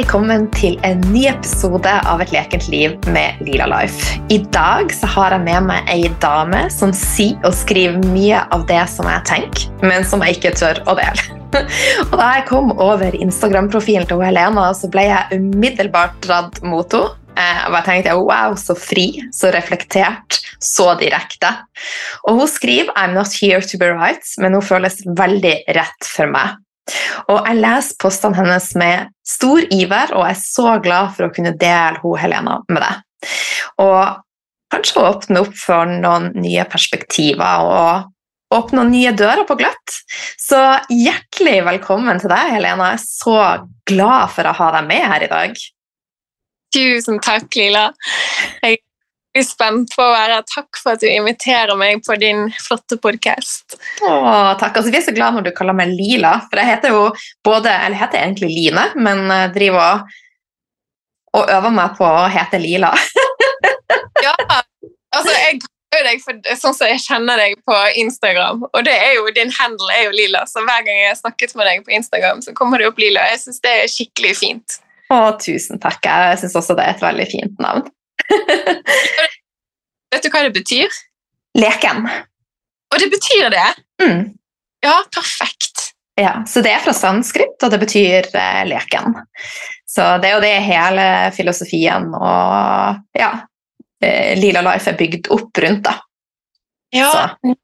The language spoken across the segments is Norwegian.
Velkommen til en ny episode av Et lekent liv med Lila Life. I dag så har jeg med meg ei dame som sier og skriver mye av det som jeg tenker, men som jeg ikke tør å dele. Og Da jeg kom over Instagram-profilen til Helena, så ble jeg umiddelbart dratt mot henne. Eh, Og jeg tenkte wow, så fri, så reflektert, så direkte. Og hun skriver I'm not here to be right, men hun føles veldig rett for meg. Og jeg leser postene hennes med stor iver, og jeg er så glad for å kunne dele hun Helena med deg. Og kanskje åpne opp for noen nye perspektiver og åpne noen nye dører på gløtt. Så hjertelig velkommen til deg, Helena. Jeg er så glad for å ha deg med her i dag. Tusen takk, Lila. Jeg er spent på å være her. Takk for at du inviterer meg på din flotte podkast. Takk. Altså, vi er så glad når du kaller meg Lila, for jeg heter jo både Eller jeg heter egentlig Line, men driver og, og øver meg på å hete Lila. Ja, altså jeg kaller deg for, sånn som jeg kjenner deg på Instagram, og det er jo, din handle er jo Lila, så hver gang jeg har snakket med deg på Instagram, så kommer det opp Lila. Jeg syns det er skikkelig fint. Å, tusen takk. Jeg syns også det er et veldig fint navn. Vet du hva det betyr? Leken. Og det betyr det! Mm. Ja, perfekt. Ja, så det er fra sanskrit, og det betyr eh, leken. Så det er jo det hele filosofien og ja, eh, Lila Life er bygd opp rundt, da. Ja, Så,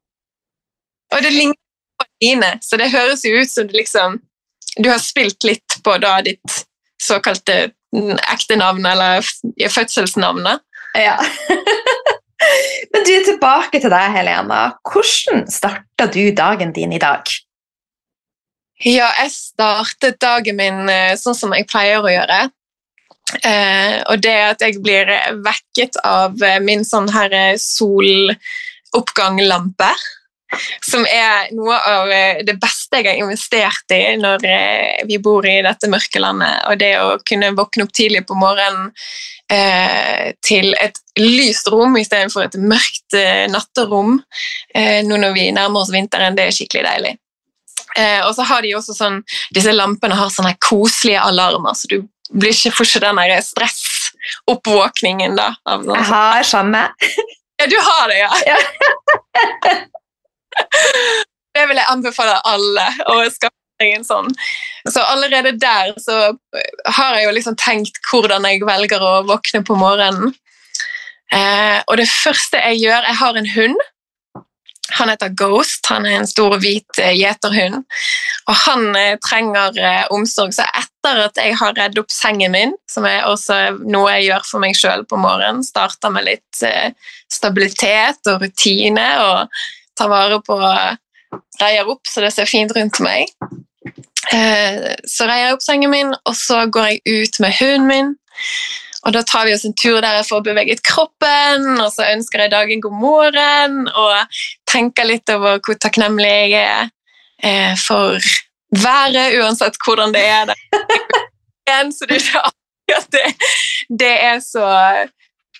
og det ligner på dine, så det høres jo ut som du liksom Du har spilt litt på da ditt såkalte ekte navn, eller fødselsnavnet. ja. Men du, tilbake til deg, Helena. Hvordan starta du dagen din i dag? Ja, jeg startet dagen min eh, sånn som jeg pleier å gjøre. Eh, og det er at jeg blir vekket av eh, min sånn her eh, soloppganglampe. Som er noe av eh, det beste jeg har investert i når eh, vi bor i dette mørke landet. Og det å kunne våkne opp tidlig på morgenen eh, til et lyst rom istedenfor et mørkt eh, natterom eh, nå når vi nærmer oss vinteren, det er skikkelig deilig. Eh, og så har de også sånn, disse lampene har sånne koselige alarmer, så du blir ikke, får ikke den stressoppvåkningen da. Av. Jeg har samme. Ja, du har det, ja! Ja. Det vil jeg anbefale alle å skaffe sånn. Så allerede der så har jeg jo liksom tenkt hvordan jeg velger å våkne på morgenen. Eh, og det første jeg gjør Jeg har en hund. Han heter Ghost. Han er en stor, hvit eh, gjeterhund. Og han eh, trenger eh, omsorg. Så etter at jeg har redd opp sengen min, som er også noe jeg gjør for meg sjøl på morgenen, starter med litt eh, stabilitet og rutine og tar vare på Reier opp så det ser fint rundt meg. Eh, så reier jeg opp sengen min, og så går jeg ut med hunden min. Og da tar vi oss en tur der jeg får beveget kroppen, og så ønsker jeg dagen god morgen, og tenker litt over hvor takknemlig jeg er eh, for været, uansett hvordan det er der. Så det er ikke alltid at det, det er så,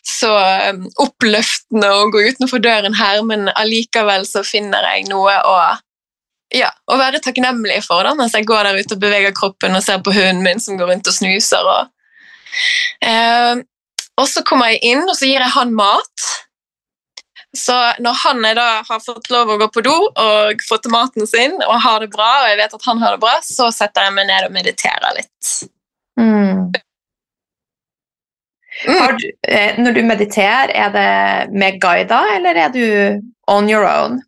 så um, oppløftende å gå utenfor døren her, men allikevel så finner jeg noe å ja, å være takknemlig for da, mens jeg går der ute og beveger kroppen og ser på hunden min som går rundt og snuser. Og, eh, og så kommer jeg inn, og så gir jeg han mat. Så når han da har fått lov å gå på do og fått maten sin og har det bra, og jeg vet at han har det bra, så setter jeg meg ned og mediterer litt. Mm. Mm. Du, eh, når du mediterer, er det med guider, eller er du on your own?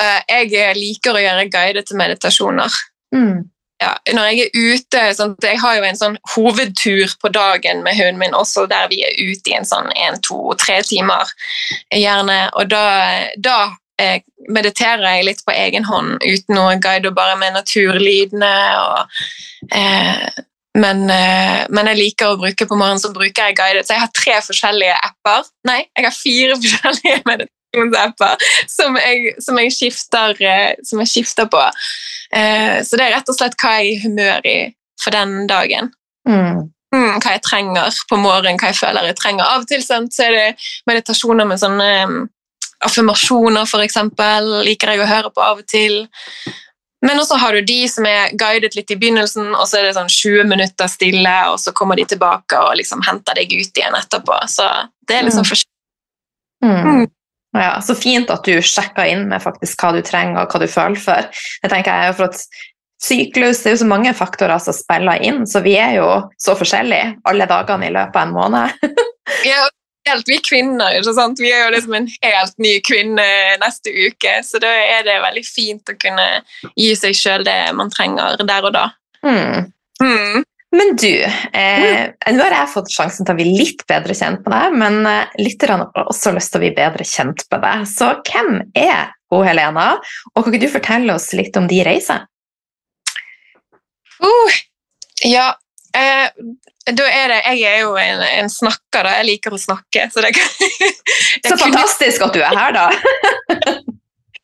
Eh, jeg liker å gjøre guidede meditasjoner. Mm. ja, når jeg er ute sånn, Jeg har jo en sånn hovedtur på dagen med hunden min, også der vi er ute i en sånn en, to, tre timer. gjerne, Og da, da eh, mediterer jeg litt på egen hånd uten noen guide, og bare med naturlydene. Og, eh, men, eh, men jeg liker å bruke på morgenen, så bruker jeg guidet. Så jeg har tre forskjellige apper. Nei, jeg har fire forskjellige meditasjonsapper som som jeg, skifter, eh, som jeg skifter på. Eh, så det er rett og slett hva jeg er i humør i for den dagen. Mm. Mm, hva jeg trenger på morgenen, hva jeg føler jeg trenger. Av og til sant, så er det meditasjoner med sånne affirmasjoner, eksempel, liker jeg å høre på av og til. Men også har du de som er guidet litt i begynnelsen, og så er det sånn 20 minutter stille, og så kommer de tilbake og liksom henter deg ut igjen etterpå. Så det er liksom Mm. forskjellig. Mm. Mm. Ja, Så fint at du sjekker inn med faktisk hva du trenger og hva du føler for. Det tenker jeg er for at Syklus det er jo så mange faktorer som spiller inn, så vi er jo så forskjellige alle dagene i løpet av en måned. Ja, helt vi kvinner, ikke sant? Vi er jo liksom en helt ny kvinne neste uke, så da er det veldig fint å kunne gi seg sjøl det man trenger der og da. Mm. Mm. Men du, eh, nå har jeg fått sjansen til å bli litt bedre kjent med deg, men eh, lytterne har også lyst til å bli bedre kjent med deg. Så hvem er hun Helena, og kan ikke du fortelle oss litt om de reiser? Uh, ja, eh, da er det Jeg er jo en, en snakker, da. Jeg liker å snakke, så det det Så kunne- fantastisk at du er her, da!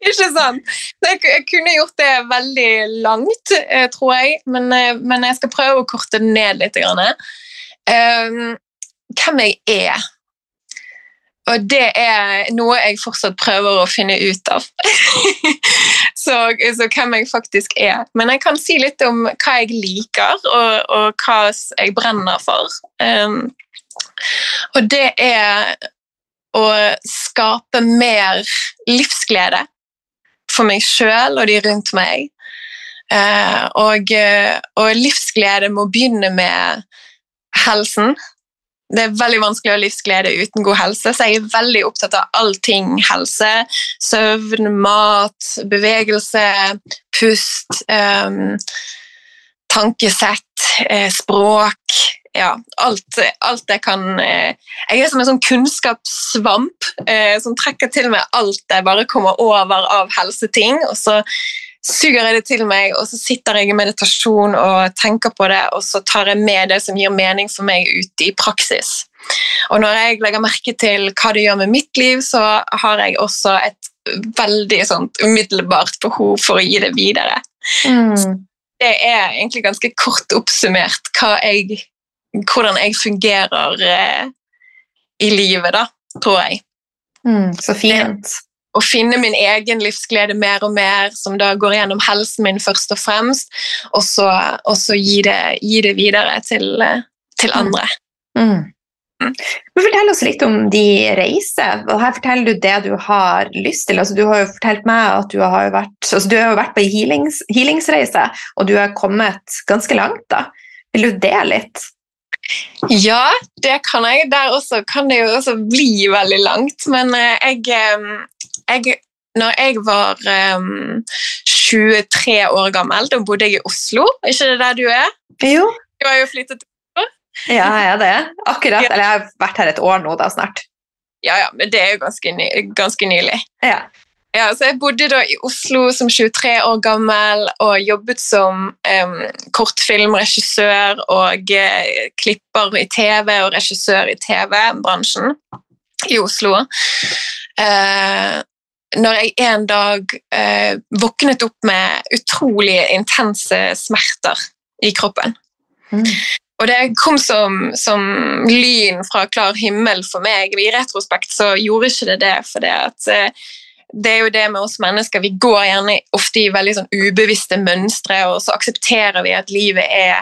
Ikke sant? Jeg, jeg kunne gjort det veldig langt, eh, tror jeg, men, eh, men jeg skal prøve å korte det ned litt. Grann. Eh, hvem jeg er. Og det er noe jeg fortsatt prøver å finne ut av. så, så hvem jeg faktisk er. Men jeg kan si litt om hva jeg liker, og, og hva jeg brenner for. Um, og det er å skape mer livsglede for meg sjøl og de rundt meg. Uh, og, eh, og livsglede må begynne med helsen. Det er veldig vanskelig å ha livsglede uten god helse, så jeg er veldig opptatt av allting helse. Søvn, mat, bevegelse, pust, um, tankesett, eh, språk. Ja, alt, alt jeg kan eh, Jeg er som en sånn kunnskapssvamp eh, som trekker til meg alt jeg bare kommer over av helseting. og så suger jeg det til meg, og så sitter jeg i meditasjon og tenker på det, og så tar jeg med det som gir mening for meg, ut i praksis. Og når jeg legger merke til hva det gjør med mitt liv, så har jeg også et veldig sånt umiddelbart behov for å gi det videre. Mm. Det er egentlig ganske kort oppsummert jeg, hvordan jeg fungerer eh, i livet, da, tror jeg. Mm, så fint. Å finne min egen livsglede mer og mer, som da går gjennom helsen min først og fremst, og så, og så gi, det, gi det videre til, til andre. Mm. Men Fortell oss litt om de reiser. og Her forteller du det du har lyst til. Altså, du har jo fortalt meg at du har vært, altså, du har vært på healings, healingsreise, og du har kommet ganske langt. da. Vil du dele litt? Ja, det kan jeg. Der også kan det jo også bli veldig langt, men eh, jeg, eh, jeg når jeg var um, 23 år gammel, da bodde jeg i Oslo. Er ikke det der du er? Jo. Du har jo flyttet til Oslo. Ja, jeg er det. Akkurat. Eller jeg har vært her et år nå, da, snart. Ja, ja, men det er jo ganske, ny, ganske nylig. Ja. Ja, så Jeg bodde da i Oslo som 23 år gammel og jobbet som um, kortfilmregissør og uh, klipper i TV og regissør i TV-bransjen i Oslo. Eh, når jeg en dag eh, våknet opp med utrolig intense smerter i kroppen. Mm. Og det kom som, som lyn fra klar himmel for meg. I retrospekt så gjorde ikke det det, for det at eh, det er jo det med oss mennesker. Vi går gjerne ofte i veldig sånn ubevisste mønstre, og så aksepterer vi at livet er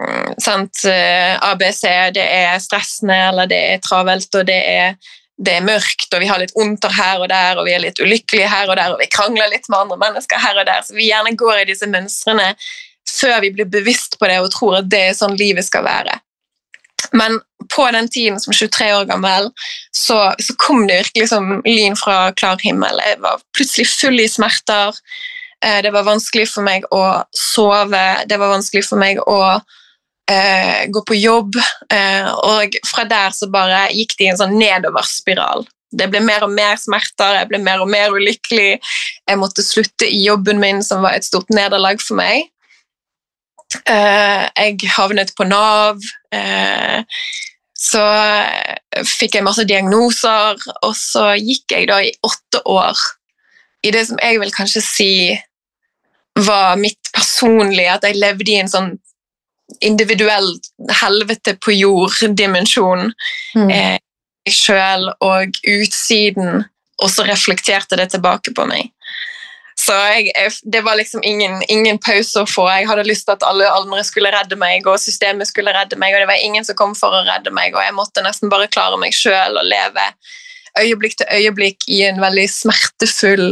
mm, sant, eh, ABC, det er stressende, eller det er travelt, og det er, det er mørkt, og vi har litt ondter her og der, og vi er litt ulykkelige her og der, og vi krangler litt med andre mennesker her og der, så vi gjerne går i disse mønstrene før vi blir bevisst på det og tror at det er sånn livet skal være. Men på den tiden som 23 år gammel, så, så kom det virkelig som lyn fra klar himmel. Jeg var plutselig full i smerter. Eh, Det var vanskelig for meg å sove. Det var vanskelig for meg å eh, gå på jobb. Eh, og fra der så bare gikk det i en sånn nedoverspiral. Det ble mer og mer smerter, jeg ble mer og mer ulykkelig. Jeg måtte slutte i jobben min, som var et stort nederlag for meg. Eh, jeg havnet på Nav. eh, så fikk jeg masse diagnoser, og så gikk jeg da i åtte år i det som jeg vil kanskje si var mitt personlige, at jeg levde i en sånn individuell helvete på jord-dimensjon Mm. eh, sjøl og utsiden, og så reflekterte det tilbake på meg. Så jeg, det var liksom ingen, ingen pause å få. Jeg hadde lyst til at alle andre skulle redde meg, og systemet skulle redde meg, og det var ingen som kom for å redde meg, og jeg måtte nesten bare klare meg sjøl og leve øyeblikk til øyeblikk i en veldig smertefull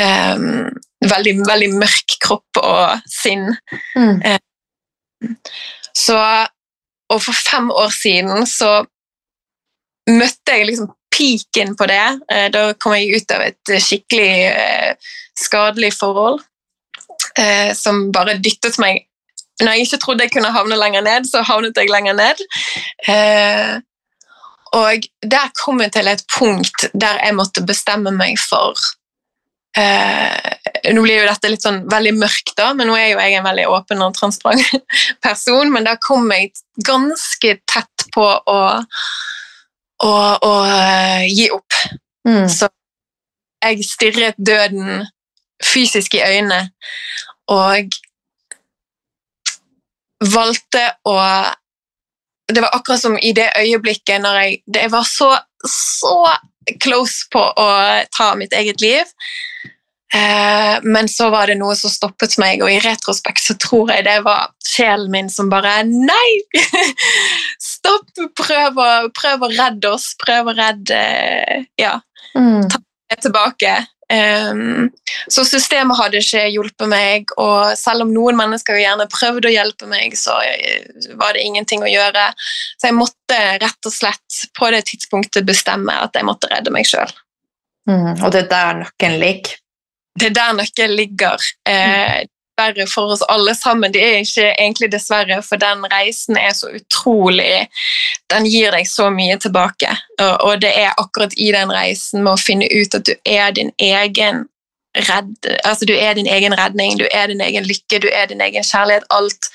um, veldig, veldig mørk kropp og sinn. Mm. Um, så Og for fem år siden så møtte jeg liksom peaken på det. Uh, da kom jeg ut av et skikkelig uh, skadelig forhold uh, som bare dyttet meg Når jeg ikke trodde jeg kunne havne lenger ned, så havnet jeg lenger ned. Og der kom jeg til et punkt der jeg måtte bestemme meg for eh, Nå blir jo dette litt sånn veldig mørkt, da, men nå er jo jeg en veldig åpen og transparent person. Men da kom jeg ganske tett på å, å, å uh, gi opp. Mm. Så jeg stirret døden fysisk i øynene og valgte å det var akkurat som i det øyeblikket når jeg, jeg var så, så close på å ta mitt eget liv. Eh, men så var det noe som stoppet meg, og i retrospekt så tror jeg det var sjelen min som bare Nei! Stopp! Prøv å, prøv å redde oss. Prøv å redde Ja. Mm. Ta det tilbake. Um, så systemet hadde ikke hjulpet meg, og selv om noen mennesker gjerne prøvde å hjelpe meg, så eh, var det ingenting å gjøre. Så jeg måtte rett og slett på det tidspunktet bestemme at jeg måtte redde meg sjøl. Mm, og det er der nøkkelen ligger? Det er der nøkkelen ligger. Eh, dessverre for oss alle sammen. Det er ikke egentlig dessverre, for den reisen er så utrolig Den gir deg så mye tilbake. Og, det er akkurat i den reisen med å finne ut at du er din egen redd, altså du er din egen redning, du er din egen lykke, du er din egen kjærlighet. Alt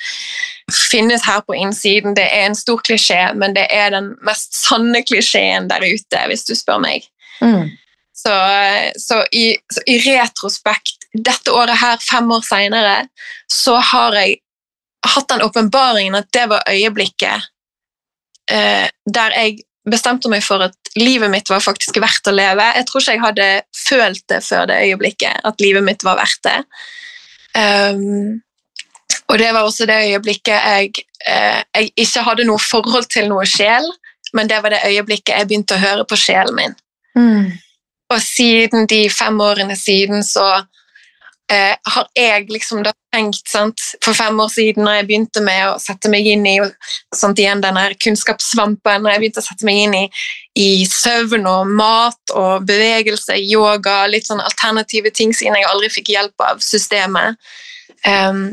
finnes her på innsiden. Det er en stor klisjé, men det er den mest sanne klisjeen der ute, hvis du spør meg. Mm. Så, så, i, så, i, retrospekt, dette året her, fem år seinere, så har jeg hatt den åpenbaringen at det var øyeblikket eh, der jeg bestemte meg for at livet mitt var faktisk verdt å leve. Jeg tror ikke jeg hadde følt det før det øyeblikket, at livet mitt var verdt det. Um, og det var også det øyeblikket jeg, eh, jeg ikke hadde noe forhold til noe sjel, men det var det øyeblikket jeg begynte å høre på sjelen min. Mm. Og siden de fem årene siden så eh, har jeg liksom da tenkt sant, For fem år siden, når jeg begynte med å sette meg inn i sant, igjen denne kunnskapssvampen, når jeg begynte å sette meg inn i, i søvn og mat og bevegelse, yoga, litt sånn alternative ting siden jeg aldri fikk hjelp av systemet. Um,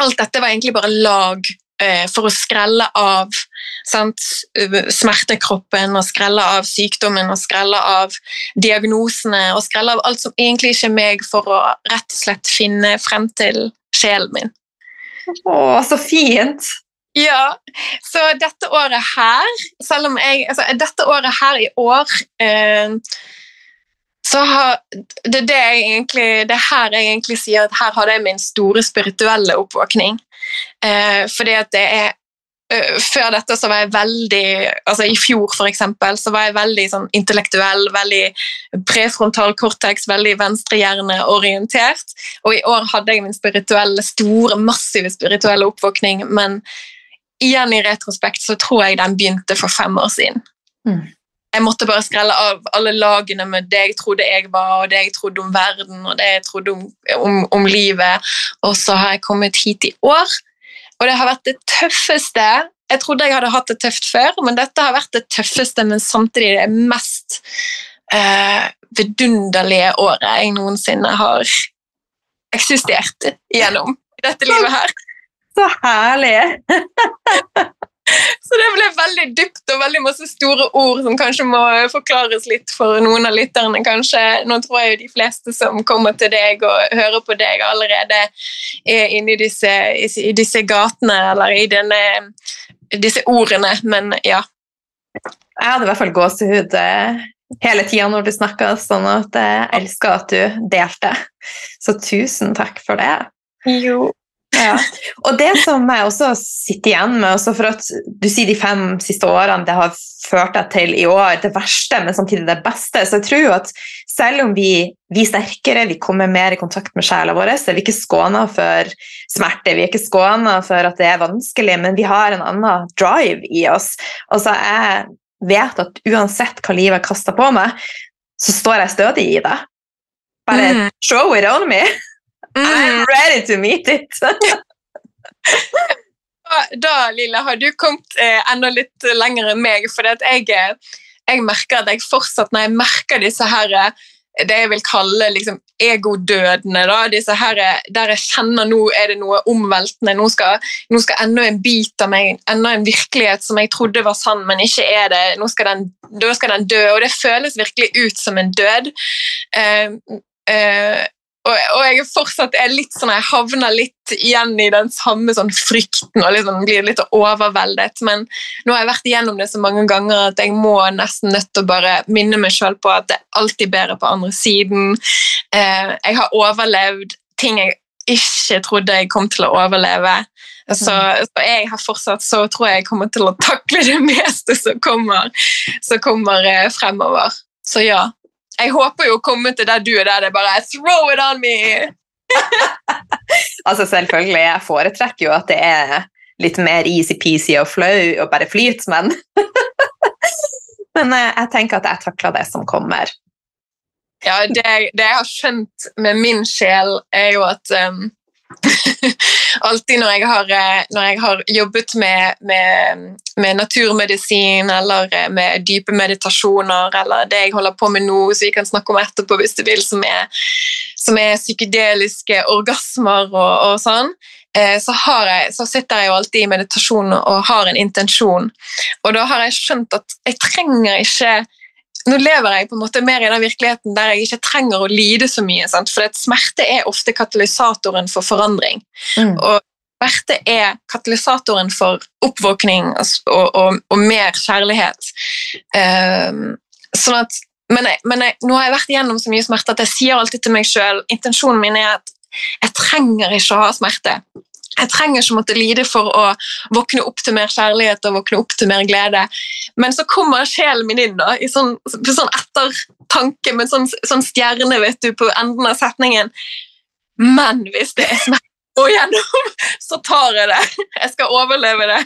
Alt dette var egentlig bare lag for å skrelle av sant, smertekroppen og skrelle av sykdommen og skrelle av diagnosene og skrelle av alt som egentlig ikke er meg, for å rett og slett finne frem til sjelen min. Å, så fint! Ja, så dette året her, selv om jeg altså, Dette året her i år eh, så har det, det, egentlig, det her jeg egentlig sier at her hadde jeg min store spirituelle oppvåkning. Eh, fordi at det er uh, Før dette så var jeg veldig altså I fjor, for eksempel, så var jeg veldig sånn intellektuell, veldig prefrontal cortex, veldig venstrehjerneorientert. Og i år hadde jeg min spirituelle, store, massive spirituelle oppvåkning, men igjen i retrospekt så tror jeg den begynte for fem år siden. Mm jeg måtte bare skrelle av alle lagene med det jeg trodde jeg var, og det jeg trodde om verden og det jeg trodde om, om, om livet. Og så har jeg kommet hit i år, og det har vært det tøffeste Jeg trodde jeg hadde hatt det tøft før, men dette har vært det tøffeste, men samtidig det mest eh, vidunderlige året jeg noensinne har eksistert gjennom i dette livet her. Så herlig! Så det ble veldig dypt og veldig masse store ord som kanskje må forklares litt for noen av lytterne. kanskje. Nå tror jeg jo de fleste som kommer til deg og hører på deg, allerede er inne i disse, i disse gatene eller i denne, disse ordene, men ja. Jeg hadde i hvert fall gåsehud eh, hele tida når du snakka, sånn at jeg elsker at du delte. Så tusen takk for det. Jo, Ja. Og det som jeg også sitter igjen med, også for at du sier de fem siste årene det har ført deg til i år det verste, men samtidig det beste, så jeg tror jo at selv om vi, vi sterkere, vi kommer mer i kontakt med sjela vår, så er vi ikke skåna for smerte, vi er ikke skåna for at det er vanskelig, men vi har en annen drive i oss. Altså, jeg vet at uansett hva livet kaster på meg, så står jeg stødig i det. Bare mm. show it on me! I'm mm. ready to meet it! da, Lilla, har du kommet eh, enda litt lenger enn meg. For jeg, jeg, merker at jeg fortsatt, når jeg merker disse her eh, det jeg vil kalle liksom, egodødene, da, disse her, eh, der jeg kjenner nå er det noe omveltende, nå skal, nå skal enda en bit av meg, enda en virkelighet som jeg trodde var sann, men ikke er det, nå skal den, da skal den dø, og det føles virkelig ut som en død. Eh, uh, og, og, jeg fortsatt er litt sånn, jeg havner litt igjen i den samme sånn frykten og liksom blir litt overveldet. Men nå har jeg vært igjennom det så mange ganger at jeg må nesten nødt til å bare minne meg sjøl på at det er alltid bedre på andre siden. Eh, jeg har overlevd ting jeg ikke trodde jeg kom til å overleve. Så, så, jeg har fortsatt så tror jeg jeg kommer til å takle det meste som kommer, som kommer eh, fremover. Så ja, jeg håper jo å komme til der du er der det er bare Throw it on me! altså Selvfølgelig, jeg foretrekker jo at det er litt mer easy-peasy og flau og bare flyt, men Men eh, jeg tenker at jeg takler det som kommer. Ja, det, det, jeg har skjønt med min sjel, er jo at um, alltid når jeg har, eh, når jeg har jobbet med, med, med, naturmedisin eller eh, med dype meditasjoner eller det jeg holder på med nå, som vi kan snakke om etterpå hvis du vil, som er, som er psykedeliske orgasmer og, og sånn, eh, så, jeg, så, sitter jeg jo alltid i meditasjon og har en intensjon. Og da har jeg skjønt at jeg trenger ikke nå lever jeg på en måte mer i den virkeligheten der jeg ikke trenger å lide så mye. Sant? For smerte er ofte katalysatoren for forandring. Mm. Og smerte er katalysatoren for oppvåkning og, og, og mer kjærlighet. Um, sånn at, men, jeg, men jeg, nå har jeg vært igjennom så mye smerte at jeg sier alltid til meg sjøl intensjonen min er at jeg trenger ikke å ha smerte. Jeg trenger ikke måtte lide for å våkne opp til mer kjærlighet og våkne opp til mer glede. Men så kommer sjelen min inn da, i sånn, sånn ettertanke med sånn, sånn, stjerne vet du, på enden av setningen. Men hvis det er smerte å gjennom, så tar jeg det. Jeg skal overleve det.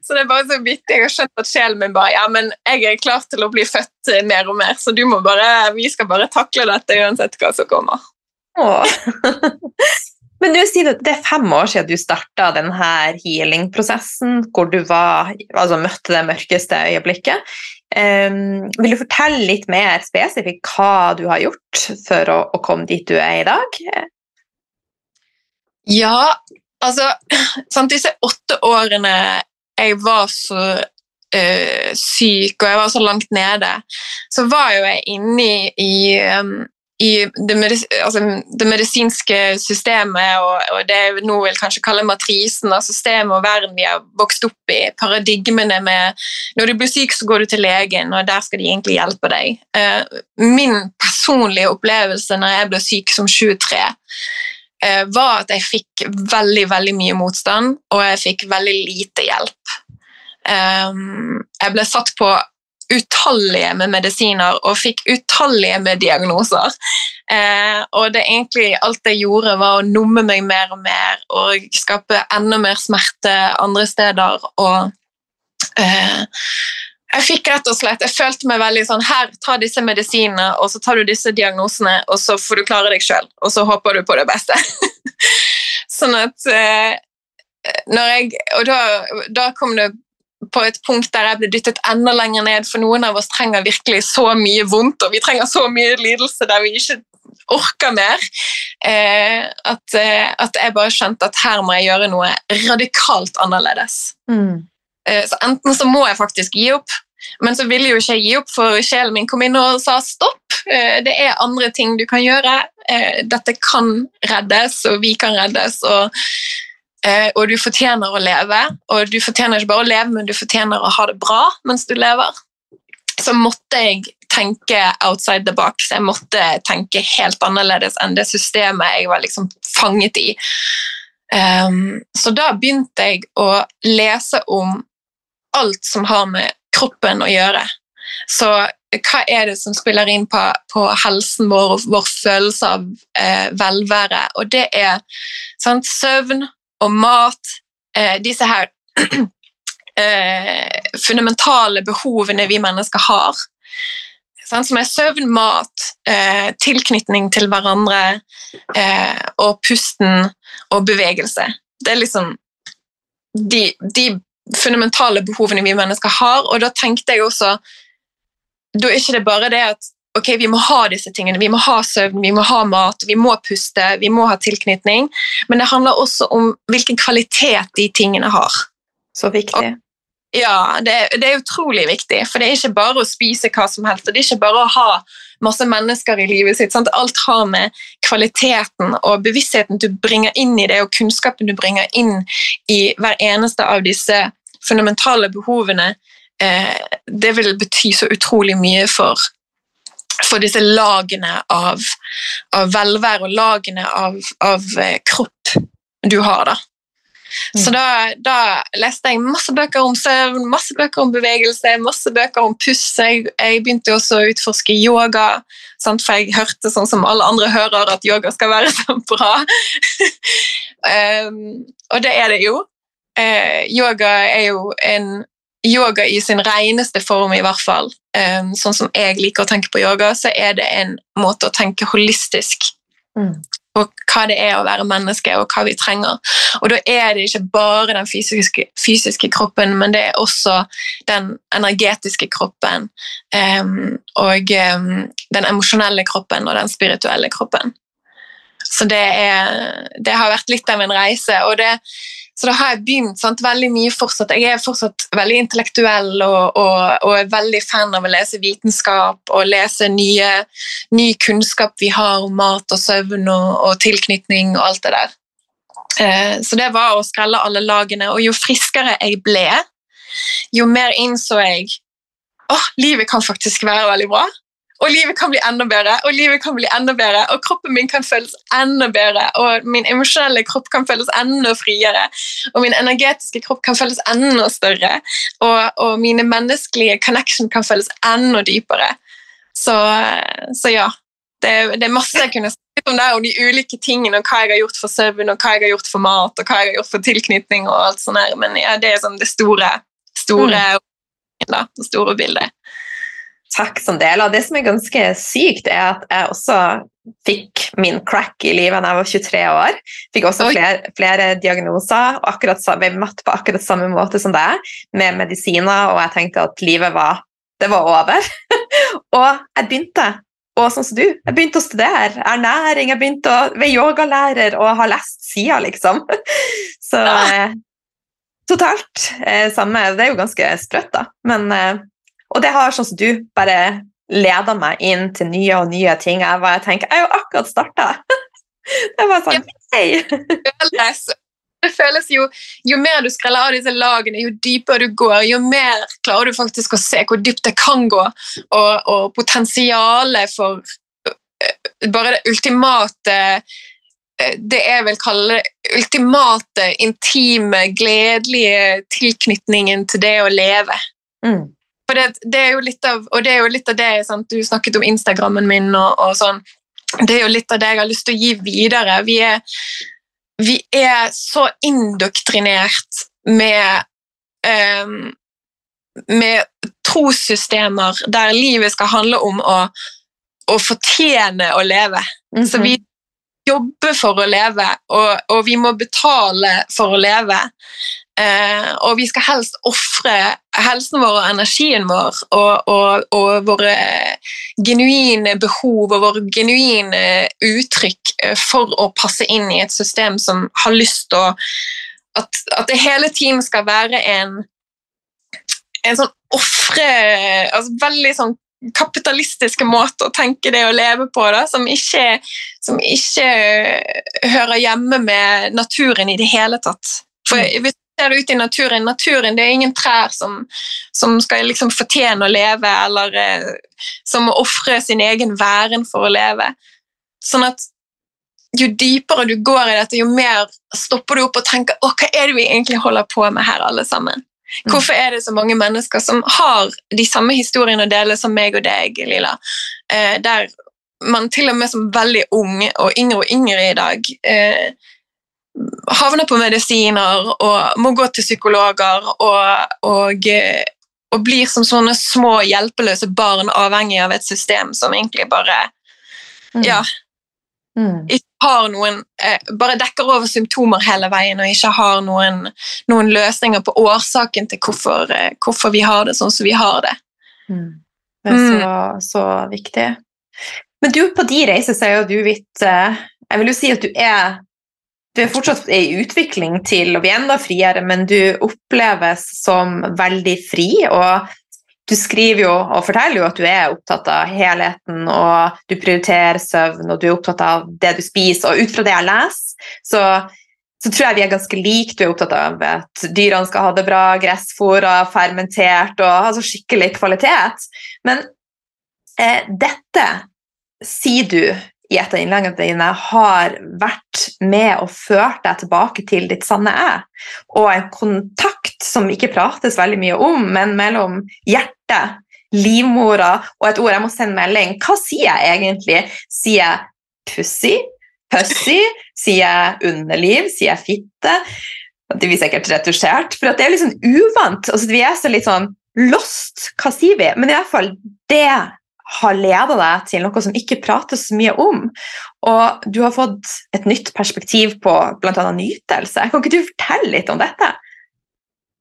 Så det er bare så vittig. Jeg har skjønt at sjelen min bare Ja, men jeg er klar til å bli født mer og mer, så du må bare, vi skal bare takle dette uansett hva som kommer. Åh. Men du sier det er fem år siden du starta denne healing-prosessen, hvor du var, altså møtte det mørkeste øyeblikket. Um, vil du fortelle litt mer spesifikt hva du har gjort for å, å komme dit du er i dag? Ja, altså sant, Disse åtte årene jeg var så uh, syk og jeg var så langt nede, så var jo jeg inne i, i um, i det, altså det, medisinske systemet og, og det jeg nå vil kanskje kalle matrisen av systemet og verden vi har vokst opp i, paradigmene med når du blir syk, så går du til legen, og der skal de egentlig hjelpe deg. Uh, min personlige opplevelse når jeg ble syk som 23, uh, eh, var at jeg fikk veldig, veldig mye motstand, og jeg fikk veldig lite hjelp. Um, jeg ble satt på utallige med medisiner og fikk utallige med diagnoser. Eh, og det egentlig alt jeg gjorde, var å numme meg mer og mer og skape enda mer smerte andre steder. Og eh, jeg fikk rett og slett, jeg følte meg veldig sånn Her, ta disse medisinene, og så tar du disse diagnosene, og så får du klare deg sjøl, og så håper du på det beste. sånn at eh, når jeg, Og da, da kom det på et punkt der jeg ble dyttet enda lenger ned, for noen av oss trenger virkelig så mye vondt, og vi trenger så mye lidelse der vi ikke orker mer, eh, at, eh, at, jeg bare skjønte at her må jeg gjøre noe radikalt annerledes. Mm. Eh, så enten så må jeg faktisk gi opp, men så ville jo ikke jeg gi opp, for sjelen min kom inn og sa stopp. Eh, det er andre ting du kan gjøre. Eh, dette kan reddes, og vi kan reddes. og og du fortjener å leve. Og du fortjener ikke bare å leve, men du fortjener å ha det bra mens du lever. Så måtte jeg tenke outside the box. Jeg måtte tenke helt annerledes enn det systemet jeg var liksom fanget i. Um, så da begynte jeg å lese om alt som har med kroppen å gjøre. Så hva er det som spiller inn på, på helsen vår og vår følelse av eh, velvære? Og det er sant, søvn og mat, eh, disse her eh, fundamentale behovene vi mennesker har. Sant, som er søvn, mat, eh, tilknytning til hverandre eh, og pusten og bevegelse. Det er liksom de, de fundamentale behovene vi mennesker har, og da tenkte jeg også da er ikke det bare det at ok, vi må ha disse tingene, vi må ha søvn, vi må ha mat, vi må puste, vi må ha tilknytning, men det handler også om hvilken kvalitet de tingene har. Så viktig. Og, ja, det, det, er utrolig viktig, for det er ikke bare å spise hva som helst, og det er ikke bare å ha masse mennesker i livet sitt. Sant? Alt har med kvaliteten og bevisstheten du bringer inn i det, og kunnskapen du bringer inn i hver eneste av disse fundamentale behovene eh, det vil bety så utrolig mye for, for disse lagene av, av, velvære og lagene av, av eh, kropp du har. da. Mm. Så da, da, leste jeg masse bøker om søvn, masse bøker om bevegelse, masse bøker om puss. Jeg, jeg begynte også å utforske yoga, sant? for jeg hørte sånn som alle andre hører, at yoga skal være så bra. um, og det er det jo. Uh, yoga er jo en yoga i sin reneste form, i hvert fall, um, sånn som jeg liker å tenke på yoga, så er det en måte å tenke holistisk mm. på hva det er å være menneske, og hva vi trenger. Og da er det ikke bare den fysiske, fysiske kroppen, men det er også den energetiske kroppen um, og um, den emosjonelle kroppen og den spirituelle kroppen. Så det, er, det har vært litt av en reise. og det så da har jeg begynt sant, veldig mye fortsatt. Jeg er fortsatt veldig intellektuell og, og, og er veldig fan av å lese vitenskap og lese nye, ny kunnskap vi har om mat og søvn og, og tilknytning og alt det der. Eh, så det var å skrelle alle lagene. Og jo friskere jeg ble, jo mer innså jeg at livet kan faktisk være veldig bra. Og livet kan bli enda bedre, og livet kan bli enda bedre, og kroppen min kan føles enda bedre, og min emosjonelle kropp kan føles enda friere, og min energetiske kropp kan føles enda større, og, og mine menneskelige connection kan føles enda dypere. Så, så ja. Det, det, er masse jeg kunne snakket om det, og de ulike tingene, og hva jeg har gjort for søvn, og hva jeg har gjort for mat, og hva jeg har gjort for tilknytning, og alt sånt der. men ja, det er sånn det store, store, mm. da, det store bildet. Takk som deler. Det som er ganske sykt, er at jeg også fikk min crack i livet da jeg var 23 år. Fikk også flere, flere, diagnoser og akkurat, ble møtt på akkurat samme måte som deg, med medisiner, og jeg tenkte at livet var, det var over. og jeg begynte og sånn som du, jeg begynte å studere ernæring, jeg begynte å være yogalærer og har lest sida, liksom. Så eh, totalt eh, samme. Det er jo ganske sprøtt, da. Men eh, og det har sånn som du bare leda meg inn til nye og nye ting. Jeg bare tenker, jeg har jo akkurat starta! Det var sånn Hei! Det føles jo, jo mer du skreller av disse lagene, jo dypere du går, jo mer klarer du faktisk å se hvor dypt det kan gå, og, og potensialet for øh, bare det ultimate øh, det jeg vil kalle det ultimate, intime, gledelige tilknytningen til det å leve. Mm. For det, det, er jo litt av, og det er jo litt av det sant? Du snakket om Instagrammen min og, og, sånn. Det er jo litt av det jeg har lyst til å gi videre. Vi er, vi er så indoktrinert med um, med trossystemer der livet skal handle om å, å fortjene å leve. Mm -hmm. Så vi jobber for å leve, og, og, vi må betale for å leve. Eh, og vi skal helst ofre helsen vår og energien vår og, og, og, våre genuine behov og våre genuine uttrykk eh, for å passe inn i et system som har lyst til å at, at, det hele tiden skal være en en sånn ofre altså Veldig sånn kapitalistiske måte å tenke det å leve på, da, som ikke, som ikke hører hjemme med naturen i det hele tatt. For mm. hvis ser det ut i naturen. Naturen det er ingen trær som, som skal liksom fortjene å leve, eller eh, som må ofre sin egen væren for å leve. Sånn at jo dypere du går i dette, jo mer stopper du opp og tenker å, hva er det vi egentlig holder på med her, alle sammen? Mm. Hvorfor er det så mange mennesker som har de samme historiene å dele som meg og deg, Lila? Eh, der man til og med som veldig ung, og yngre og yngre i dag, eh, havner på medisiner og må gå til psykologer og, og, eh, og blir som sånne små hjelpeløse barn avhengig av et system som egentlig bare Mm. ja, Mm. ikke har noen eh, Bare dekker over symptomer hele veien og ikke har noen, noen løsninger på årsaken til hvorfor, eh, hvorfor vi har det sånn som vi har det. Mm. Det er så, så viktig. Men du, på de reiser så er jo du litt eh, Jeg vil jo si at du er du er fortsatt i utvikling til å bli enda friere, men du oppleves som veldig fri. Og du skriver jo og forteller jo at du er opptatt av helheten, og du prioriterer søvn, og du er opptatt av det du spiser. Og ut fra det jeg leser, så, så tror jeg vi er ganske like. Du er opptatt av at dyrene skal ha det bra, gressfôra, fermentert og altså skikkelig kvalitet. Men eh, dette sier du i et av innleggene dine har vært med og ført deg tilbake til ditt sanne jeg, og en kontakt som ikke prates veldig mye om, men mellom hjertet, livmora og et ord jeg må sende melding. Hva sier jeg egentlig? Sier jeg pussy? Pussy? Sier jeg underliv? Sier jeg fitte? Det blir sikkert retusjert, for det er litt sånn uvant. Altså, vi er så litt sånn lost. Hva sier vi? Men i hvert fall det har leda deg til noe som ikke prates så mye om. Og du har fått et nytt perspektiv på bl.a. nytelse. Kan ikke du fortelle litt om dette?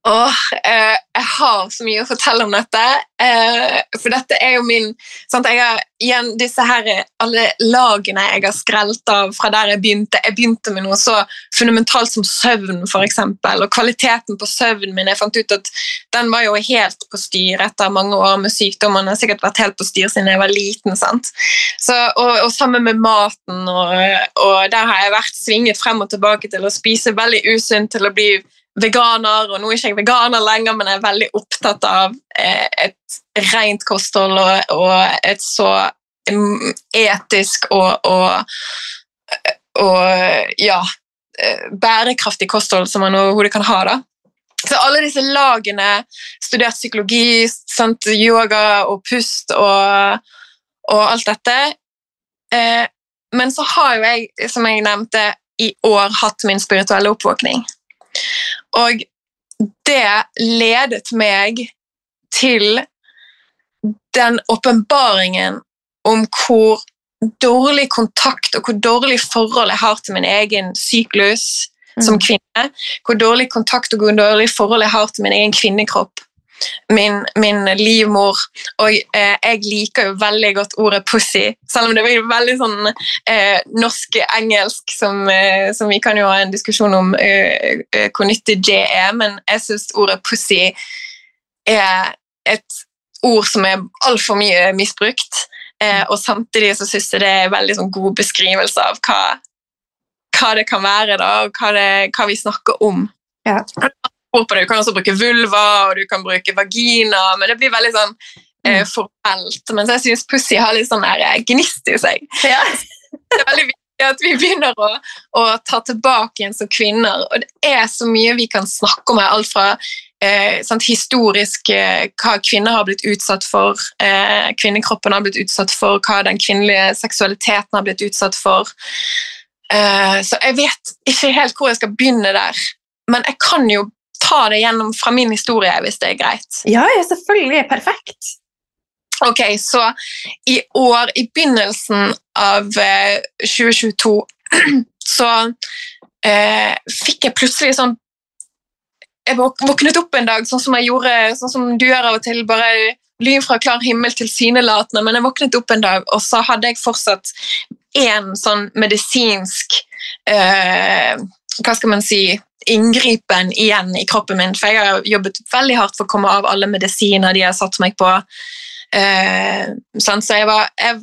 Åh, eh, jeg har så mye å fortelle om dette. Eh, for dette er jo min sant, jeg har, Igjen disse her alle lagene jeg har skrelt av fra der jeg begynte. Jeg begynte med noe så fundamentalt som søvn, f.eks. Og kvaliteten på søvnen min. Jeg fant ut at den var jo helt på styr etter mange år med sykdom. Den har sikkert vært helt på styr siden jeg var liten. sant? Så, og, og sammen med maten. Og, og der har jeg vært svinget frem og tilbake til å spise veldig usunt, til å bli veganer, og nå er ikke jeg veganer lenger, men jeg er veldig opptatt av eh, et rent kosthold og, og et så mm, etisk og, og, og ja, eh, bærekraftig kosthold som man overhodet kan ha. da. Så alle disse lagene, studert psykologi, sant, yoga og pust og, og alt dette. Eh, men så har jo jeg, som jeg nevnte, i år hatt min spirituelle oppvåkning. Og det ledet meg til den åpenbaringen om hvor dårlig kontakt og hvor dårlig forhold jeg har til min egen syklus som Mm. kvinne. Hvor dårlig kontakt og hvor dårlig forhold jeg har til min egen kvinnekropp. Min, min livmor. Og eh, jeg liker jo veldig godt ordet 'pussy', selv om det blir veldig sånn eh, norsk-engelsk, som, eh, som vi kan jo ha en diskusjon om eh, eh, hvor nyttig det er, men jeg syns ordet 'pussy' er et ord som er altfor mye misbrukt. Eh, og samtidig så syns jeg det er en veldig sånn god beskrivelse av hva, hva det kan være, da, og hva, det, hva vi snakker om. Ja. På det. Du kan også bruke vulva og du kan bruke vagina, men det blir veldig sånn eh, formelt. Mens jeg syns pussy har litt sånn der, eh, gnist i seg. Ja. Det er veldig viktig at vi begynner å, å ta tilbake igjen som kvinner. Og det er så mye vi kan snakke om her. Alt fra eh, sant, historisk eh, hva kvinner har blitt utsatt for, eh, kvinnekroppen har blitt utsatt for, hva den kvinnelige seksualiteten har blitt utsatt for. Eh, så jeg vet ikke helt hvor jeg skal begynne der. Men jeg kan jo ta det gjennom fra min historie, hvis det er greit. Ja, ja, selvfølgelig. Perfekt. Ok, så i år, i begynnelsen av eh, 2022, så eh, fikk jeg plutselig sånn Jeg våknet opp en dag sånn som jeg gjorde, sånn som du gjør av og til, bare lyn fra klar himmel tilsynelatende, men jeg våknet opp en dag, og så hadde jeg fortsatt én sånn medisinsk eh, Hva skal man si inngripen igjen i kroppen min, for jeg har jobbet veldig hardt for å komme av alle medisiner de har satt meg på. Eh, sant? så jeg var jeg,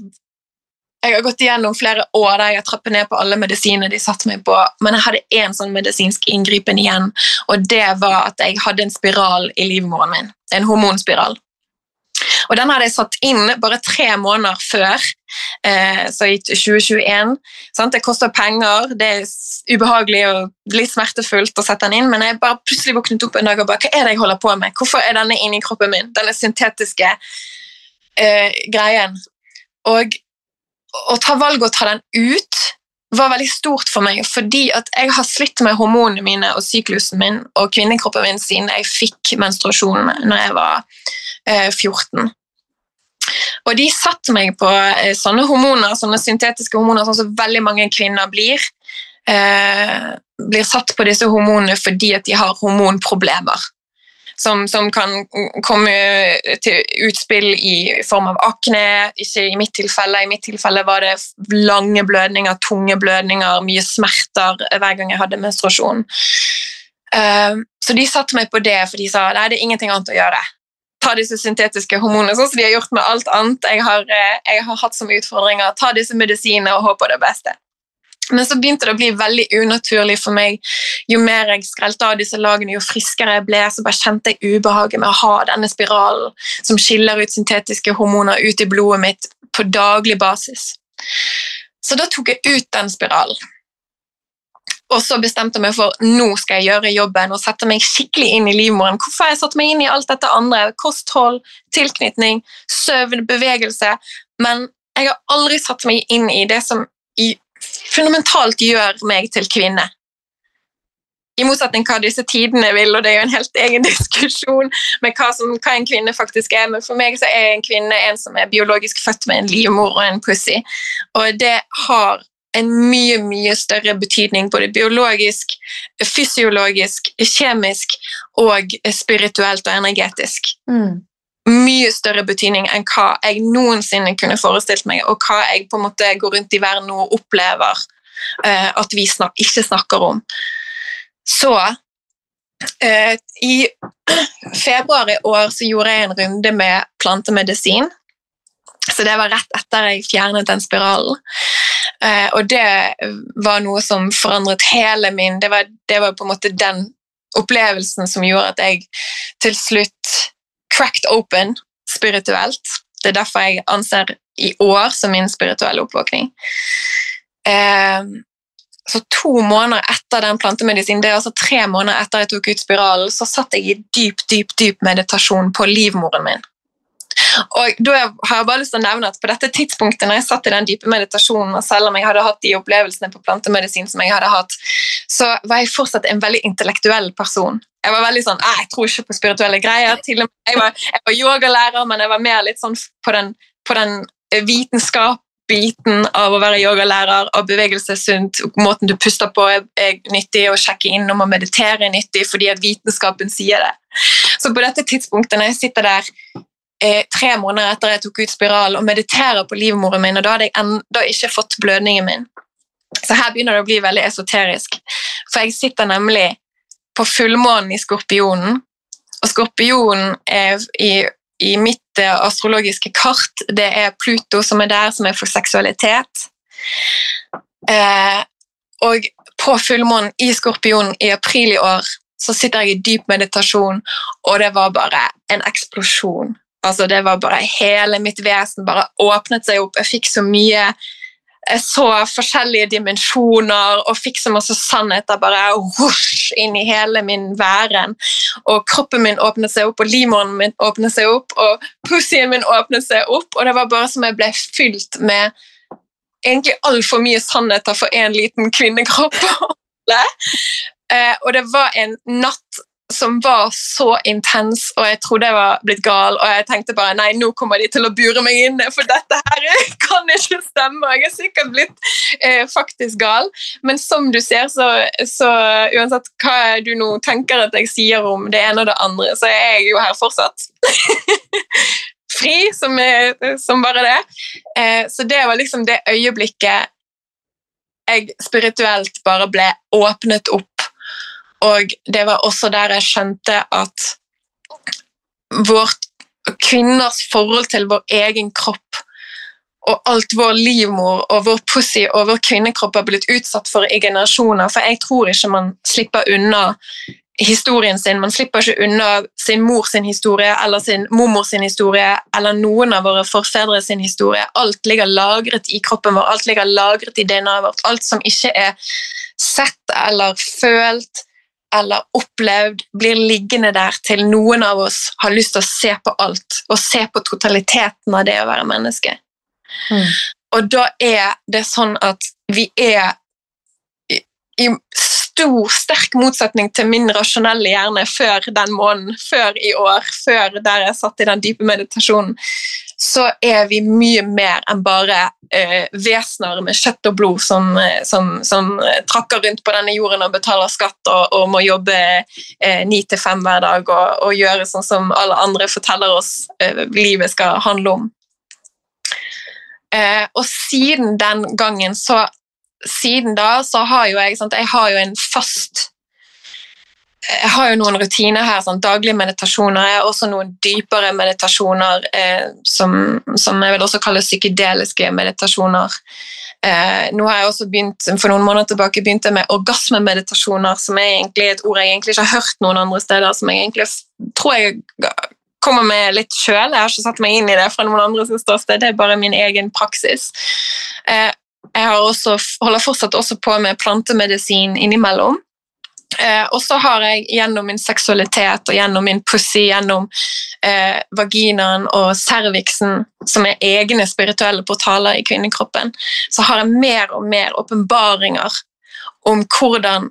jeg har gått igjennom flere år der jeg har trappet ned på alle medisiner de satte meg på, men jeg hadde én sånn medisinsk inngripen igjen, og det var at jeg hadde en spiral i livmoren min. En hormonspiral. Og den hadde jeg satt inn bare tre måneder før, eh, så i 2021. Sant? Det koster penger, det er ubehagelig og litt smertefullt å sette den inn, men jeg bare plutselig våknet opp en dag og bare, hva er det jeg holder på med? Hvorfor er denne inni kroppen min? Denne syntetiske eh, greien. Og å ta valget å ta den ut var veldig stort for meg, fordi at jeg har slitt med hormonene mine og syklusen min og kvinnekroppen min siden jeg fikk menstruasjon når jeg var 14. Og de satte meg på eh, sånne hormoner, sånne syntetiske hormoner, sånn som veldig mange kvinner blir. Eh, blir satt på disse hormonene fordi at de har hormonproblemer som, som, kan komme til utspill i form av akne. Ikke i mitt tilfelle. I mitt tilfelle var det lange blødninger, tunge blødninger, mye smerter hver gang jeg hadde menstruasjon. Uh, så de satte meg på det, for de sa nei, det er ingenting annet å gjøre. Ta disse syntetiske hormonene, sånn som de har gjort med alt annet. Jeg har, eh, jeg har hatt som utfordringer. Ta disse medisinene og håpe på det beste. Men så begynte det å bli veldig unaturlig for meg. Jo mer jeg skrelte av disse lagene, jo friskere jeg ble, så bare kjente jeg ubehaget med å ha denne spiralen som skiller ut syntetiske hormoner ut i blodet mitt på daglig basis. Så da tok jeg ut den spiralen. Og så bestemte jeg meg for nå skal jeg gjøre jobben og sette meg skikkelig inn i livmoren. Hvorfor har jeg satt meg inn i alt dette andre? Kosthold, tilknytning, søvn, bevegelse. Men jeg har aldri satt meg inn i det som fundamentalt gjør meg til kvinne. I motsetning hva disse tidene vil, og det er jo en helt egen diskusjon med hva, som, hva en kvinne faktisk er. Men for meg så er en kvinne en som er biologisk født med en livmor og en pussy. Og det har en mye, mye større betydning både biologisk, fysiologisk, kjemisk og spirituelt og energetisk. Mm mye større betydning enn hva jeg noensinne kunne forestilt meg, og hva jeg på en måte går rundt i verden og opplever eh, at vi snak ikke snakker om. Så eh, i februar i år så gjorde jeg en runde med plantemedisin. Så det var rett etter jeg fjernet den spiralen. Uh, og det var noe som forandret hele min det var, det var på en måte den opplevelsen som gjorde at jeg til slutt cracked open spirituelt. Det er derfor jeg anser i år som min spirituelle oppvåkning. Eh, så to måneder etter den plantemedisinen, det er altså tre måneder etter jeg tok ut spiralen, så satt jeg i dyp, dyp, dyp meditasjon på livmoren min. Og da har jeg bare lyst til å nevne at På dette tidspunktet når jeg satt i den dype meditasjonen, og selv om jeg hadde hatt de opplevelsene på plantemedisin som jeg hadde hatt, så var jeg fortsatt en veldig intellektuell person. Jeg var veldig sånn, jeg tror ikke på spirituelle greier. Til og med, jeg var, jeg var yogalærer, men jeg var mer litt sånn på den, på den eh, vitenskap-biten av å være yogalærer, av bevegelse er sunt, måten du puster på er, er nyttig, å sjekke innom og meditere er nyttig fordi at vitenskapen sier det. Så på dette tidspunktet, når jeg sitter der eh, tre måneder etter jeg tok ut spiral og mediterer på livmoren min, og da hadde jeg enda ikke fått blødningen min, så her begynner det å bli veldig esoterisk. For jeg sitter nemlig på fullmånen i Skorpionen. Og Skorpionen er i, i mitt eh, astrologiske kart det er Pluto som er der, som er for seksualitet. Eh, og på fullmånen i Skorpionen i april i år så sitter jeg i dyp meditasjon, og det var bare en eksplosjon. Altså, det var bare Hele mitt vesen bare åpnet seg opp. Jeg fikk så mye jeg så forskjellige dimensjoner og fikk så masse sannheter bare husk inn i hele min væren. Og kroppen min åpnet seg opp, og livmoren min åpnet seg opp, og pussien min åpnet seg opp, og det var bare som jeg ble fylt med egentlig altfor mye sannheter for én liten kvinnekropp. Eh, og det var en natt som var så intens, og jeg trodde jeg var blitt gal. Og jeg tenkte bare nei, nå kommer de til å bure meg inne, for dette her kan ikke stemme. Jeg er sikkert blitt eh, faktisk gal. Men som du ser, så, så, uansett hva du nå tenker at jeg sier om det ene og det andre, så er jeg jo her fortsatt. Fri som, som, bare det. Eh, så det var liksom det øyeblikket jeg spirituelt bare ble åpnet opp og det var også der jeg skjønte at vårt kvinners forhold til vår egen kropp og alt vår livmor og vår pussy og vår kvinnekropp har blitt utsatt for i generasjoner. For jeg tror ikke man slipper unna historien sin. Man slipper ikke unna sin mor sin historie eller sin mormor sin historie eller noen av våre forfedre sin historie. Alt ligger lagret i kroppen vår, alt ligger lagret i DNA-et vårt. Alt som ikke er sett eller følt eller opplevd, blir liggende der til noen av oss har lyst til å se på alt og se på totaliteten av det å være menneske. Mm. Og da er det sånn at vi er i, i stor, sterk motsetning til min rasjonelle hjerne før den måneden, før i år, før der jeg satt i den dype meditasjonen, så er vi mye mer enn bare eh, vesener med kjøtt og blod som, eh, som, som, trakker rundt på denne jorden og betaler skatt og, og må jobbe eh, ni til fem hver dag og, og, gjøre sånn som alle andre forteller oss eh, livet skal handle om. Eh, og siden den gangen så siden da så har jo jeg, sant, jeg har jo en fast jeg har jo noen rutiner her, sånn, daglige meditasjoner. Jeg har også noen dypere meditasjoner eh, som, som, jeg vil også kalle psykedeliske meditasjoner. Eh, nå har jeg også begynt, For noen måneder tilbake begynte jeg med orgasmemeditasjoner, som er egentlig et ord jeg egentlig ikke har hørt noen andre steder, som jeg egentlig tror jeg kommer med litt sjøl. Jeg har ikke satt meg inn i det fra noen andre sin ståsted, det er bare min egen praksis. Eh, jeg også, holder fortsatt også på med plantemedisin innimellom. Eh, og så har jeg gjennom min seksualitet og gjennom min pussy, gjennom eh, vaginaen og cervixen, som er egne spirituelle portaler i kvinnekroppen, så har jeg mer og mer åpenbaringer om hvordan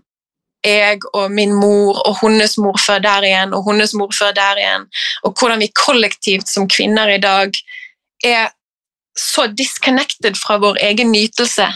jeg og min mor og hennes mor før der igjen og hennes mor før der igjen, og hvordan vi kollektivt som kvinner i dag er så disconnected fra vår egen nytelse.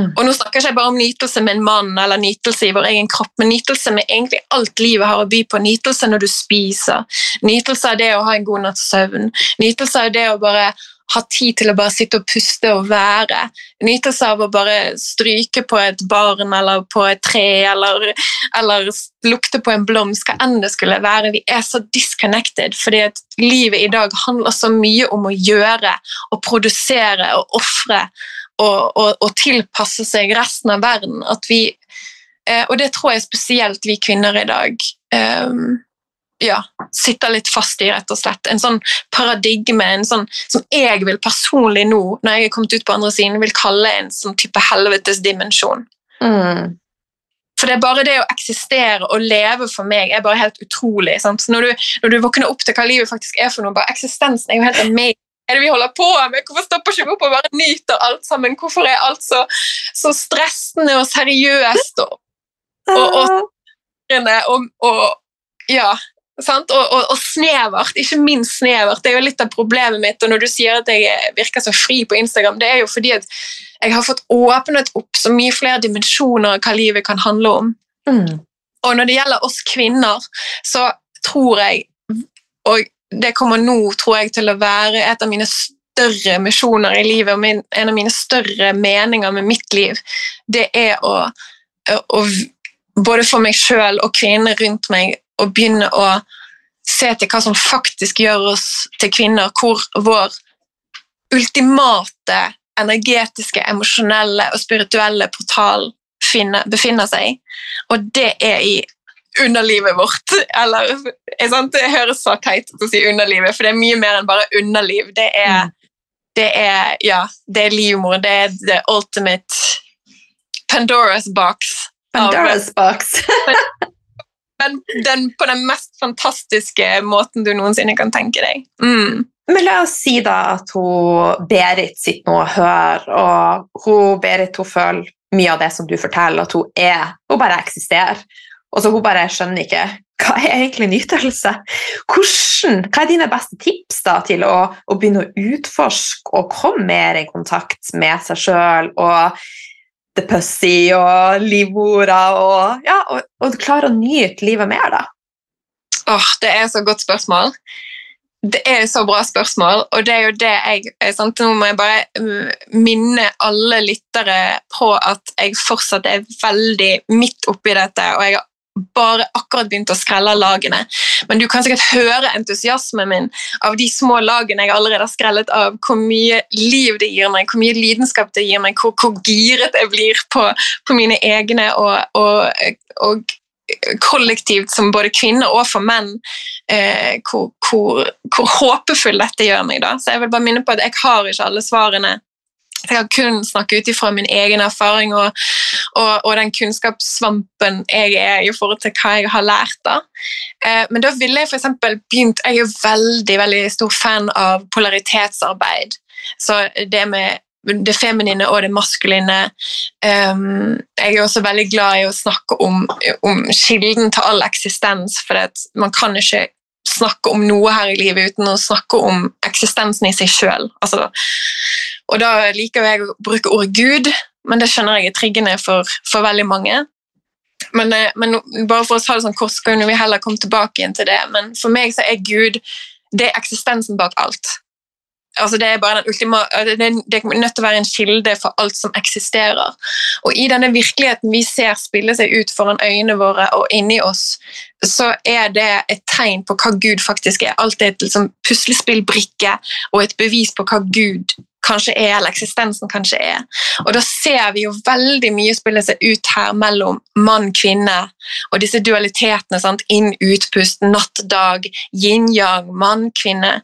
Og nå snakker jeg ikke bare om nytelse med en mann eller nytelse i vår egen kropp, men nytelse med egentlig alt livet har å by på. Nytelse når du spiser, nytelse av det å ha en god natts søvn, nytelse av det å bare ha tid til å bare sitte og puste og være. Nytelse av å bare stryke på et barn eller på et tre eller, eller lukte på en blomst, hva enn det skulle være. Vi er så disconnected fordi at livet i dag handler så mye om å gjøre og produsere og ofre og, og, og, tilpasse seg resten av verden. At vi, eh, og det tror jeg spesielt vi kvinner i dag eh, ja, sitter litt fast i, rett og slett. En sånn paradigme en sånn, som jeg vil personlig nå, når jeg er kommet ut på andre siden, vil kalle en sånn type helvetes dimensjon. Mm. For det er bare det å eksistere og leve for meg er bare helt utrolig. Når du, når, du, våkner opp til hva livet faktisk er for noe, bare eksistensen er jo helt amazing. Er det vi holder på med? Hvorfor stopper ikke vi opp og bare nyter alt sammen? Hvorfor er alt så, så stressende og seriøst og, og, og, og, og ja, og, og, snevert, ikke minst snevert. Det er jo litt av problemet mitt. og Når du sier at jeg virker så fri på Instagram, det er jo fordi at jeg har fått åpnet opp så mye flere dimensjoner av hva livet kan handle om. Mm. Og når det gjelder oss kvinner, så tror jeg Og det kommer nå, tror jeg, til å være et av mine større misjoner i livet, og min, en av mine større meninger med mitt liv, det er å, å både for meg sjøl og kvinnene rundt meg å begynne å se til hva som faktisk gjør oss til kvinner, hvor vår ultimate energetiske, emosjonelle og spirituelle portal finne, befinner seg. Og det er i underlivet vårt. Eller? Det høres så teit ut å si underlivet, for det er mye mer enn bare underliv. Det er, mm. det er, ja, det er livmor. Det er the ultimate Pandoras box. Pandoras box. men den, på den mest fantastiske måten du noensinne kan tenke deg. Mm. Men la oss si da at hun Berit sitter nå og hører, og hun Berit hun føler mye av det som du forteller, at hun er Hun bare eksisterer. Og så hun bare skjønner ikke hva er egentlig nytelse. Hvordan, hva er dine beste tips da til å, å begynne å utforske og komme mer i kontakt med seg sjøl og the pussy og livmora og, ja, og, og klare å nyte livet mer, da? Åh, Det er så godt spørsmål. Det er så bra spørsmål, og det er jo det jeg sant? Nå må jeg bare mm, minne alle lyttere på at jeg fortsatt er veldig midt oppi dette, og jeg har bare akkurat begynt å skrelle lagene. Men du kan sikkert høre entusiasmen min av de små lagene jeg allerede har skrellet av. Hvor mye liv det gir meg, hvor mye lidenskap det gir meg, hvor, hvor giret jeg blir på, på mine egne. Og, og, og, kollektivt som både kvinner og for menn, eh, hvor, hvor, hvor, håpefull dette gjør meg. da. Så jeg vil bare minne på at jeg har ikke alle svarene. Jeg kan kun snakke ut ifra min egen erfaring og, og, og, den kunnskapssvampen jeg er i forhold til hva jeg har lært. da. Eh, men da ville jeg for begynt Jeg er veldig, veldig stor fan av polaritetsarbeid. Så det med det feminine og det maskuline. Um, jeg er også veldig glad i å snakke om, om kilden til all eksistens, for man kan ikke snakke om noe her i livet uten å snakke om eksistensen i seg sjøl. Altså, og da liker jeg å bruke ordet Gud, men det skjønner jeg er triggende for, for veldig mange. Men, eh, men, bare for å ta det sånn kort, skal vi heller komme tilbake igjen til det. Men for meg så er Gud det er eksistensen bak alt altså det, er bare den ultima, det, det er nødt til å være en kilde for alt som eksisterer. Og i denne virkeligheten vi ser spille seg ut foran øynene våre og inni oss, så er det et tegn på hva Gud faktisk er. Alt er et liksom, puslespillbrikke og et bevis på hva Gud kanskje er, eller eksistensen kanskje er. Og da ser vi jo veldig mye spille seg ut her mellom mann-kvinne og disse dualitetene. Sant? Inn, utpust, natt, dag, yin-yang, mann-kvinne.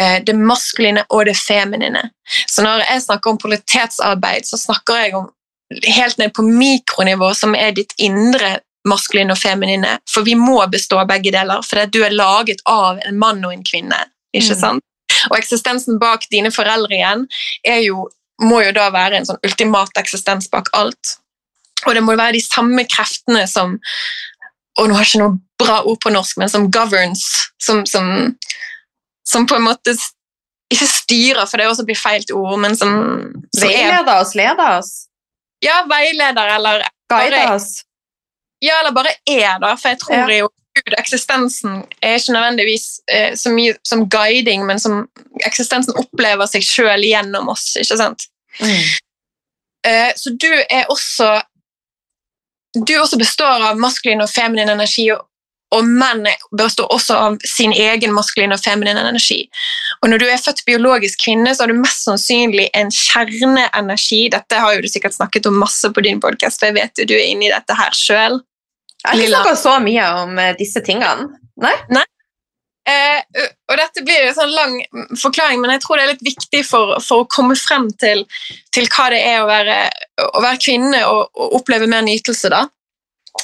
Eh, det maskuline og det feminine. Så når jeg snakker om politetsarbeid, så snakker jeg om helt ned på mikronivå, som er ditt indre maskuline og feminine. For vi må bestå begge deler, for du er laget av en mann og en kvinne. ikke mm. sant? Og eksistensen bak dine foreldre igjen jo, må jo da være en sånn ultimat eksistens bak alt. Og det må være de samme kreftene som Og nå har jeg ikke noe bra ord på norsk, men som governs, som, som, som på en måte ikke styrer, for det også blir feil ord, men som, Veileder oss, leder oss? Ja, veileder eller Guide oss? Ja, eller bare er, da. For jeg tror ja. jo Gud, eksistensen er ikke nødvendigvis eh, så mye som guiding, men som eksistensen opplever seg sjøl gjennom oss. ikke sant? Mm. Eh, så du er også Du også består av maskulin og feminin energi, og, og menn består også av sin egen maskulin og feminin energi. Og når du er født biologisk kvinne, så har du mest sannsynlig en kjerneenergi. Dette har jo du sikkert snakket om masse på din podkast, for jeg vet jo du er inne i dette her sjøl. Jeg har ikke snakka så mye om uh, disse tingene. Nei? Nei. Eh, og dette blir en sånn lang forklaring, men jeg tror det er litt viktig for, for å komme frem til, til, hva det er å være, å være kvinne og, og, oppleve mer nytelse. da.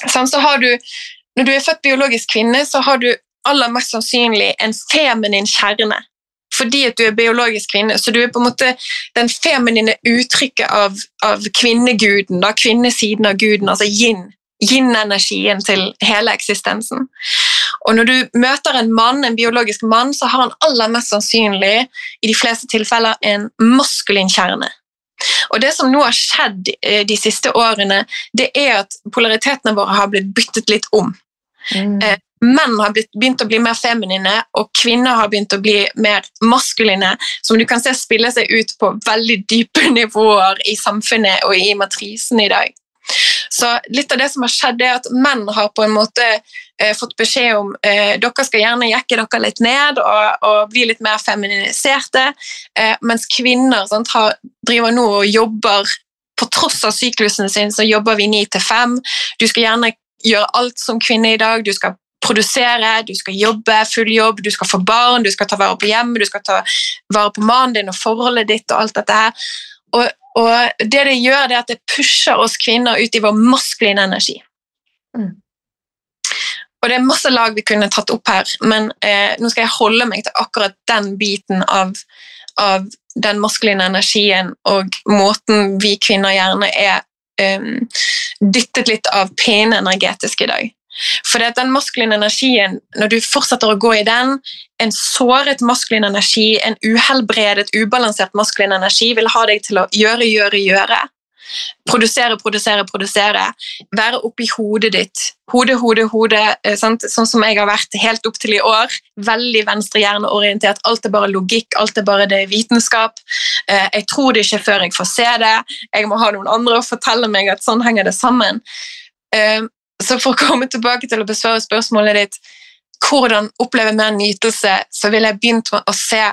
Sånn, så har du, når du er født biologisk kvinne, så har du aller mest sannsynlig en feminin kjerne. Fordi at du er biologisk kvinne, så du er på en måte den feminine uttrykket av, av kvinneguden, da, kvinnesiden av guden, altså yin yin-energien til hele eksistensen. Og når du møter en mann, en biologisk mann, så har han aller mest sannsynlig i de fleste tilfeller en maskulin kjerne. Og Det som nå har skjedd eh, de siste årene, det er at polaritetene våre har blitt byttet litt om. Mm. Eh, menn har begynt å bli mer feminine, og kvinner har begynt å bli mer maskuline, som du kan se spille seg ut på veldig dype nivåer i samfunnet og i matrisen i dag. Så litt av det som har skjedd, er at menn har på en måte eh, fått beskjed om eh, dere skal gjerne jekke dere litt ned og, og bli litt mer feminiserte, eh, mens kvinner sant, har, driver nå og jobber på tross av syklusen sin, så jobber vi ni til fem. Du skal gjerne gjøre alt som kvinne i dag. Du skal produsere, du skal jobbe full jobb, du skal få barn, du skal ta vare på hjemmet, du skal ta vare på mannen din og forholdet ditt og alt dette her. Og, og det det gjør, det er at det pusher oss kvinner ut i vår maskuline energi. Mm. Og det er masse lag vi kunne tatt opp her, men eh, nå skal jeg holde meg til akkurat den biten av, av den maskuline energien og måten vi kvinner gjerne er um, dyttet litt av pene energetisk i dag. For det er den maskuline energien, når du fortsetter å gå i den, en såret maskulin energi, en uhelbredet, ubalansert maskulin energi vil ha deg til å gjøre, gjøre, gjøre. Produsere, produsere, produsere. Være oppi hodet ditt. Hode, hode, hode. Eh, sant? Sånn som jeg har vært helt opp til i år. Veldig venstrehjerneorientert. Alt er bare logikk, alt er bare det vitenskap. Eh, jeg tror det ikke før jeg får se det. Jeg må ha noen andre å fortelle meg at sånn henger det sammen. Så for å komme tilbake til å besvare spørsmålet ditt hvordan oppleve mer nytelse, så ville jeg begynt med å se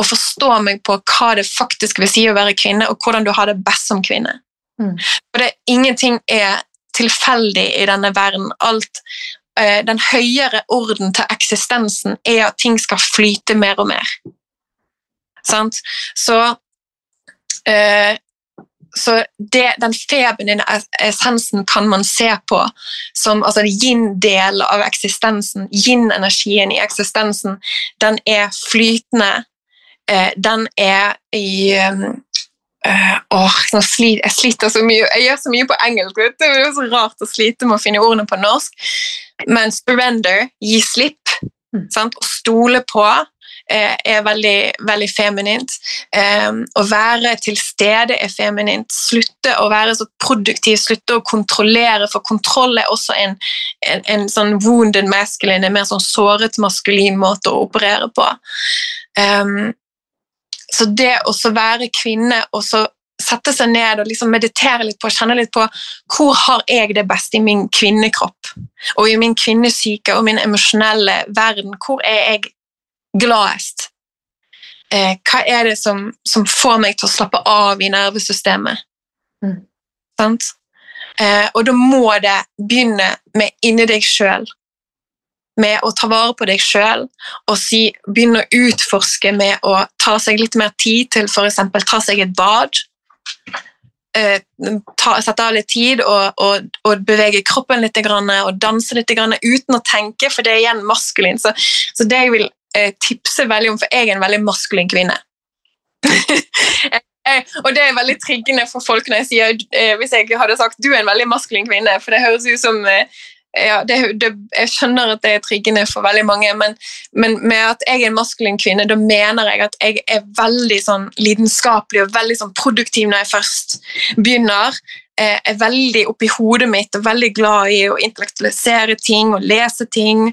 og forstå meg på hva det faktisk vil si å være kvinne, og hvordan du har det best som kvinne. Mm. For det, ingenting er tilfeldig i denne verden. Alt, eh, den høyere orden til eksistensen er at ting skal flyte mer og mer. Sant? Så eh, så det, den feminine essensen kan man se på som altså yin-del av eksistensen. Yin-energien i eksistensen, den er flytende. Eh, den er i uh, åh, Jeg sliter så mye. Jeg gjør så mye på engelsk. Det er jo så rart å slite med å finne ordene på norsk. Men surrender, gi slipp, mm. sant? Og stole på Eh, er veldig, veldig feminint. Um, å være til stede er feminint. Slutte å være så produktiv, slutte å kontrollere, for kontroll er også en, en, en sånn wounded masculine, en mer sånn såret maskulin måte å operere på. Um, så det å være kvinne og så sette seg ned og liksom meditere litt på kjenne litt på hvor har jeg det best i min kvinnekropp og i min kvinnesyke og min emosjonelle verden. Hvor er jeg gladest? Eh, hva er det som, som, får meg til å slappe av i nervesystemet? Mm. Eh, og da må det begynne med inni deg sjøl. Med å ta vare på deg sjøl og si, begynne å utforske med å ta seg litt mer tid til f.eks. ta seg et bad. Eh, ta, sette av litt tid og, og, og, bevege kroppen litt og danse litt uten å tenke, for det er igjen maskulin. Så, så det jeg vil eh, tipser veldig om, for jeg er en veldig maskulin kvinne. og det er veldig triggende for folk når jeg sier eh, hvis jeg hadde sagt du er en veldig maskulin kvinne, for det høres ut som eh, ja, det, det, Jeg skjønner at det er triggende for veldig mange, men, men, med at jeg er en maskulin kvinne, da mener jeg at jeg er veldig sånn lidenskapelig og veldig sånn produktiv når jeg først begynner. Jeg eh, er veldig oppi hodet mitt og veldig glad i å intellektualisere ting og lese ting.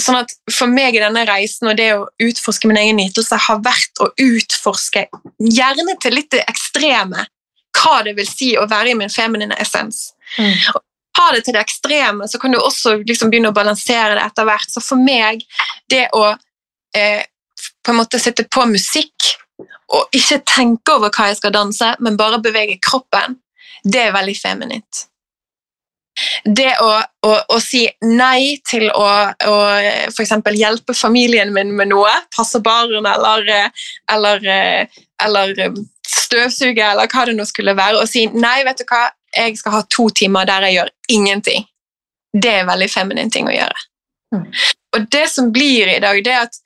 Sånn at For meg i denne reisen og det å utforske min egen nytelse har vært å utforske, gjerne til litt det ekstreme, hva det vil si å være i min feminine essens. Mm. Og det til det ekstreme, så kan du også liksom begynne å balansere det etter hvert. Så for meg, det å eh, på en måte sitte på musikk og ikke tenke over hva jeg skal danse, men bare bevege kroppen, det er veldig feminint det å, å, å, si nei til å, å f.eks. hjelpe familien min med noe, passe barn eller, eller, eller støvsuge eller hva det nå skulle være, og si nei, vet du hva, jeg skal ha to timer der jeg gjør ingenting. Det er veldig feminin ting å gjøre. Mm. Og det som blir i dag, det er at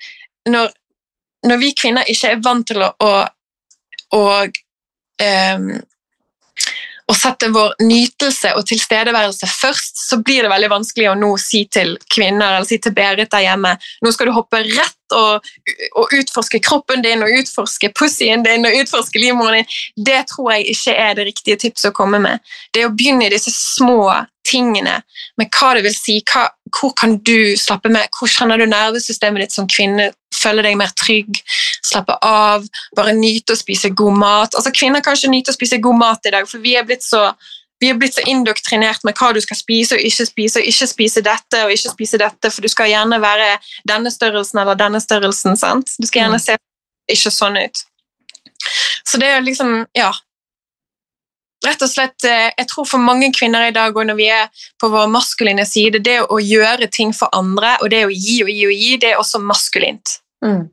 når, når vi kvinner ikke er vant til å, å, å um, å sette vår nytelse og tilstedeværelse først, så blir det veldig vanskelig å nå si til kvinner eller si til Berit der hjemme nå skal du hoppe rett og, og utforske kroppen din og utforske pussyen din og utforske livmoren din. Det tror jeg ikke er det riktige tipset å komme med. Det er å begynne i disse små tingene med hva det vil si, hva, hvor kan du slappe med, hvor kjenner du nervesystemet ditt som kvinne, føler deg mer trygg, slappe av, bare nyte å spise god mat. Altså Kvinner kan ikke nyte å spise god mat i dag, for vi er blitt så vi er blitt så indoktrinert med hva du skal spise og ikke spise, og ikke spise dette og ikke spise dette, for du skal gjerne være denne størrelsen eller denne størrelsen. sant? Du skal gjerne mm. se ikke sånn ut. Så det er liksom Ja, rett og slett, eh, jeg tror For mange kvinner i dag, og når vi er på vår maskuline side, det å gjøre ting for andre og det å gi og gi og gi, det er også maskulint. Mm.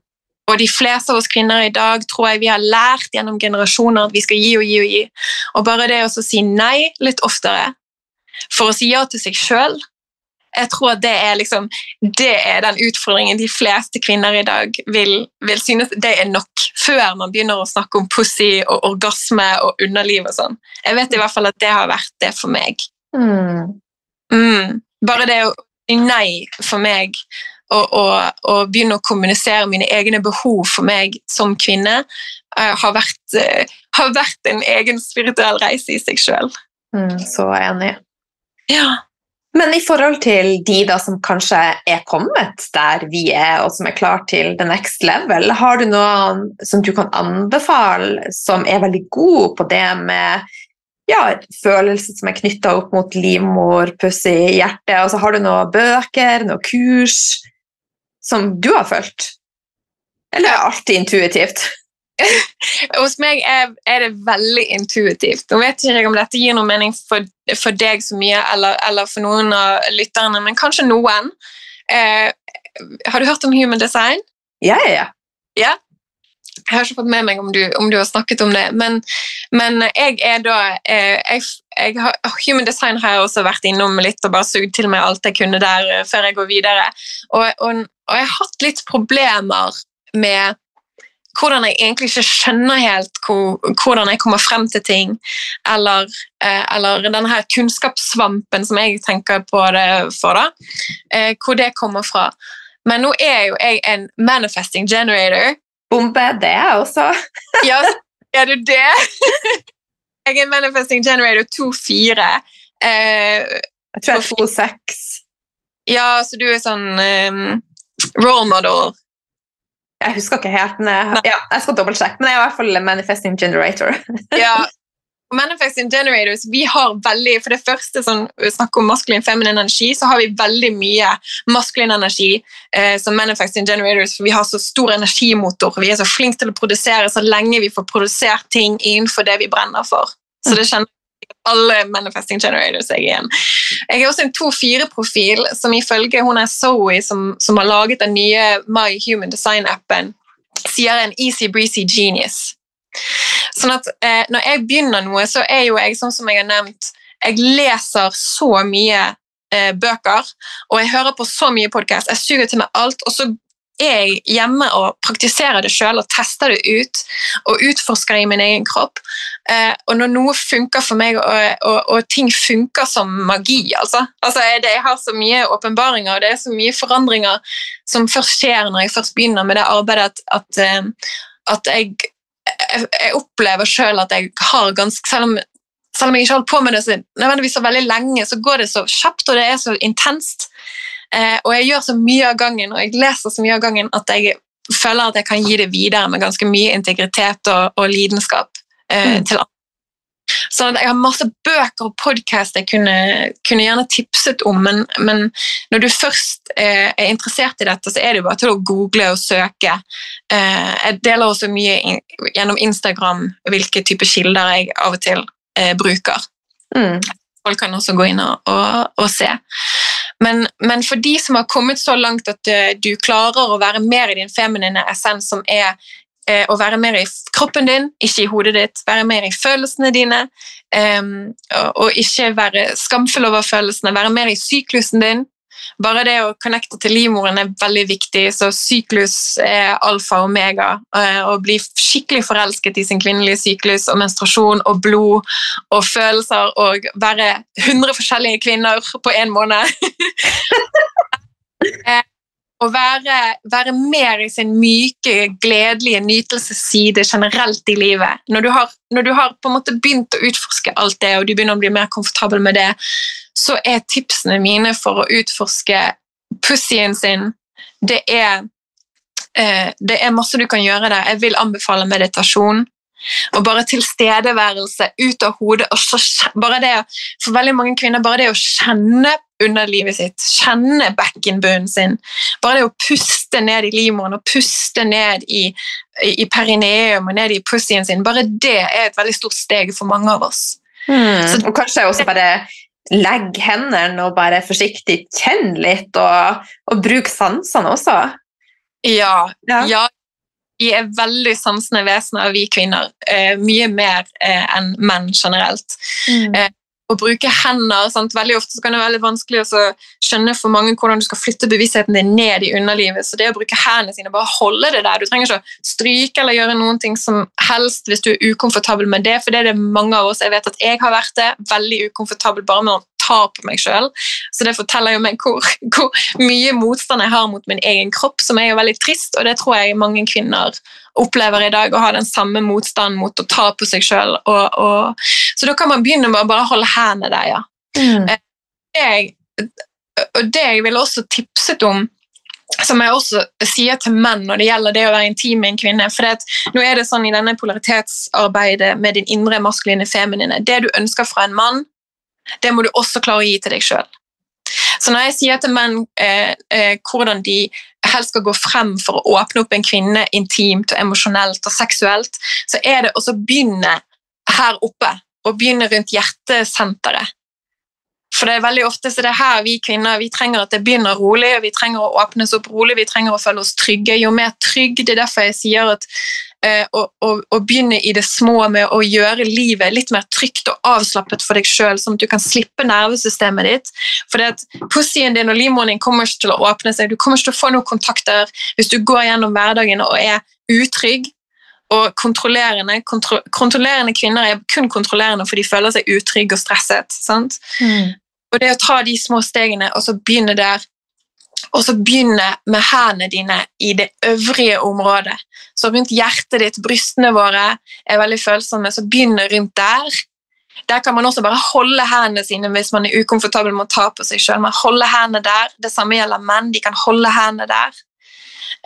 Og de fleste av oss kvinner i dag tror jeg vi har lært gjennom generasjoner at vi skal gi og gi og gi. Og bare det å si nei litt oftere for å si ja til seg sjøl jeg tror det er, liksom, det er den utfordringen de fleste kvinner i dag vil, vil, synes det er nok, før man begynner å snakke om pussy og orgasme og underliv og sånn. Jeg vet i hvert fall at det har vært det for meg. Mm. Mm. Bare det å si nei for meg og, og, og, begynne å kommunisere mine egne behov for meg som kvinne, uh, har, vært, uh, har, vært, en egen spirituell reise i seg sjøl. Mm, så enig. Ja. Men i forhold til de da som kanskje er kommet der vi er, og som er klar til the next level, har du noe som du kan anbefale som er veldig god på det med ja, følelser som er knytta opp mot livmor, puss i hjertet? Og så har du noen bøker, noen kurs som du har følt? Eller er det alltid intuitivt? hos meg er, er, det veldig intuitivt. Nå vet ikke jeg om dette gir noe mening for, for deg så mye, eller, eller, for noen av lytterne, men kanskje noen. Eh, har du hørt om human design? Ja, ja, ja. Jeg har ikke fått med meg om du, om du har snakket om det, men, men jeg er da eh, jeg, jeg har, Human design har jeg også vært innom litt og bare sugd til meg alt jeg kunne der eh, før jeg går videre. Og, og, og jeg har hatt litt problemer med hvordan jeg egentlig ikke skjønner helt hvor, hvordan jeg kommer frem til ting, eller, eh, eller denne her kunnskapssvampen som jeg tenker på det for, da, eh, hvor det kommer fra. Men nå er jo jeg en manifesting generator. Bombe, det er jeg også. ja, er du det? jeg er en manifesting generator 2-4. Eh, jeg tror jeg er 2-6. Ja, så du er sånn um, role model. Jeg husker ikke helt, men jeg, ja, jeg skal dobbeltsjekke. Men jeg er i hvert fall manifesting generator. ja, Manifesting generators vi har veldig, For det første, sånn, snakk om maskulin feminin energi, så har vi veldig mye maskulin energi eh, som manifesting generators, for vi har så stor energimotor. Vi er så flinke til å produsere så lenge vi får produsert ting innenfor det vi brenner for. Så det kjenner alle manifesting generators jeg igjen. Jeg er også en 2-4-profil som ifølge hun er Zoe, som, som, har laget den nye My Human Design-appen, sier en easy breezy genius. Sånn at eh, Når jeg begynner noe, så er jo jeg sånn som jeg har nevnt Jeg leser så mye eh, bøker, og jeg hører på så mye podkast. Jeg suger til meg alt, og så er jeg hjemme og praktiserer det sjøl og tester det ut og utforsker det i min egen kropp. Eh, og når noe funker for meg, og, og, og ting funker som magi altså. altså jeg, har så mye åpenbaringer, og det er så mye forandringer som først skjer når jeg først begynner med det arbeidet, at, at, eh, at jeg jeg, opplever sjøl at jeg har ganske selv om, selv om, jeg ikke holdt på med det så, nødvendigvis så veldig lenge, så går det så kjapt, og det er så intenst. Eh, og jeg gjør så mye av gangen, og jeg leser så mye av gangen at jeg føler at jeg kan gi det videre med ganske mye integritet og, og lidenskap eh, mm. til andre. Så jeg har masse bøker og podkast jeg kunne, kunne, gjerne tipset om, men, men når du først eh, er interessert i dette, så er det jo bare til å google og søke. Eh, jeg deler også mye in, gjennom Instagram hvilke typer kilder jeg av og til eh, bruker. Mm. Folk kan også gå inn og, og, og se. Men, men, for de som har kommet så langt at uh, du klarer å være mer i din feminine essens, som er eh, å være mer i kroppen din, ikke i hodet ditt. Være mer i følelsene dine, eh, og ikke være skamfull over følelsene. Være mer i syklusen din. Bare det å connecte til livmoren er veldig viktig, så syklus er alfa og omega. Eh, å bli skikkelig forelsket i sin kvinnelige syklus og menstruasjon og blod og følelser og være 100 forskjellige kvinner på én måned. Eh, å være, være, mer i sin myke, gledelige nytelsesside generelt i livet. Når du, har, når du har, begynt å utforske alt det, og du begynner å bli mer komfortabel med det, så er tipsene mine for å utforske pussyen sin det er, eh, det er masse du kan gjøre der. Jeg vil anbefale meditasjon. Og bare tilstedeværelse ut av hodet. og så, bare det, For veldig mange kvinner bare det å kjenne underlivet sitt, kjenne bekkenbunnen sin. Bare det å puste ned i livmoren og puste ned i, i perineum og ned i pussien sin, bare det er et veldig stort steg for mange av oss. Mm. Så, og kanskje også bare legge hendene og bare forsiktig kjenne litt, og, og bruke sansene også. Ja, ja. ja. Vi er veldig sansende vesener, vi kvinner. Eh, mye mer eh, enn menn generelt. Mm. Eh, å bruke hender. Sant? Veldig ofte kan det være veldig vanskelig å skjønne for mange hvordan du skal flytte bevisstheten din ned i underlivet. Så det å bruke hendene sine, bare holde det der. Du trenger ikke å stryke eller gjøre noen ting som helst hvis du er ukomfortabel med det, for det er det mange av oss. Jeg vet at jeg har vært det. Veldig ukomfortabel bare med å ta på meg sjøl. Så det forteller jo meg hvor, hvor, mye motstand jeg har mot min egen kropp, som er jo veldig trist, og det tror jeg mange kvinner opplever i dag, å ha den samme motstanden mot å ta på seg sjøl. Så da kan man begynne med å bare holde hendene der, ja. Mm. Jeg, og det jeg ville også tipset om som jeg også sier til menn når det gjelder det å være intim med en kvinne. for Nå er det sånn i denne polaritetsarbeidet med din indre maskuline feminine Det du ønsker fra en mann, det må du også klare å gi til deg sjøl. Så når jeg sier til menn eh, eh, hvordan de helst skal gå frem for å åpne opp en kvinne intimt og emosjonelt og seksuelt, så er det å begynne her oppe, og begynne rundt hjertesenteret. For det er veldig ofte så det er her vi kvinner vi trenger at det begynner rolig, og vi trenger å åpnes opp rolig, vi trenger å føle oss trygge. Jo mer trygg, det er derfor jeg sier at å, å, å, begynne i det små med å gjøre livet litt mer trygt og avslappet for deg sjøl, sånn at du kan slippe nervesystemet ditt. For det at pussien din og livmoren din kommer ikke til å åpne seg, du kommer ikke til å få noen kontakter hvis du går gjennom hverdagen og er utrygg. Og kontrollerende, kontro kontrollerende kvinner er kun kontrollerende for de føler seg utrygge og stresset. Mm. Og det å ta de små stegene og så begynne der, og så begynne med hendene dine i det øvrige området. Så rundt hjertet ditt, brystene våre er veldig følsomme, så begynne rundt der. Der kan man også bare holde hendene sine hvis man er ukomfortabel med å ta på seg sjøl. holder hendene der. Det samme gjelder menn. De kan holde hendene der.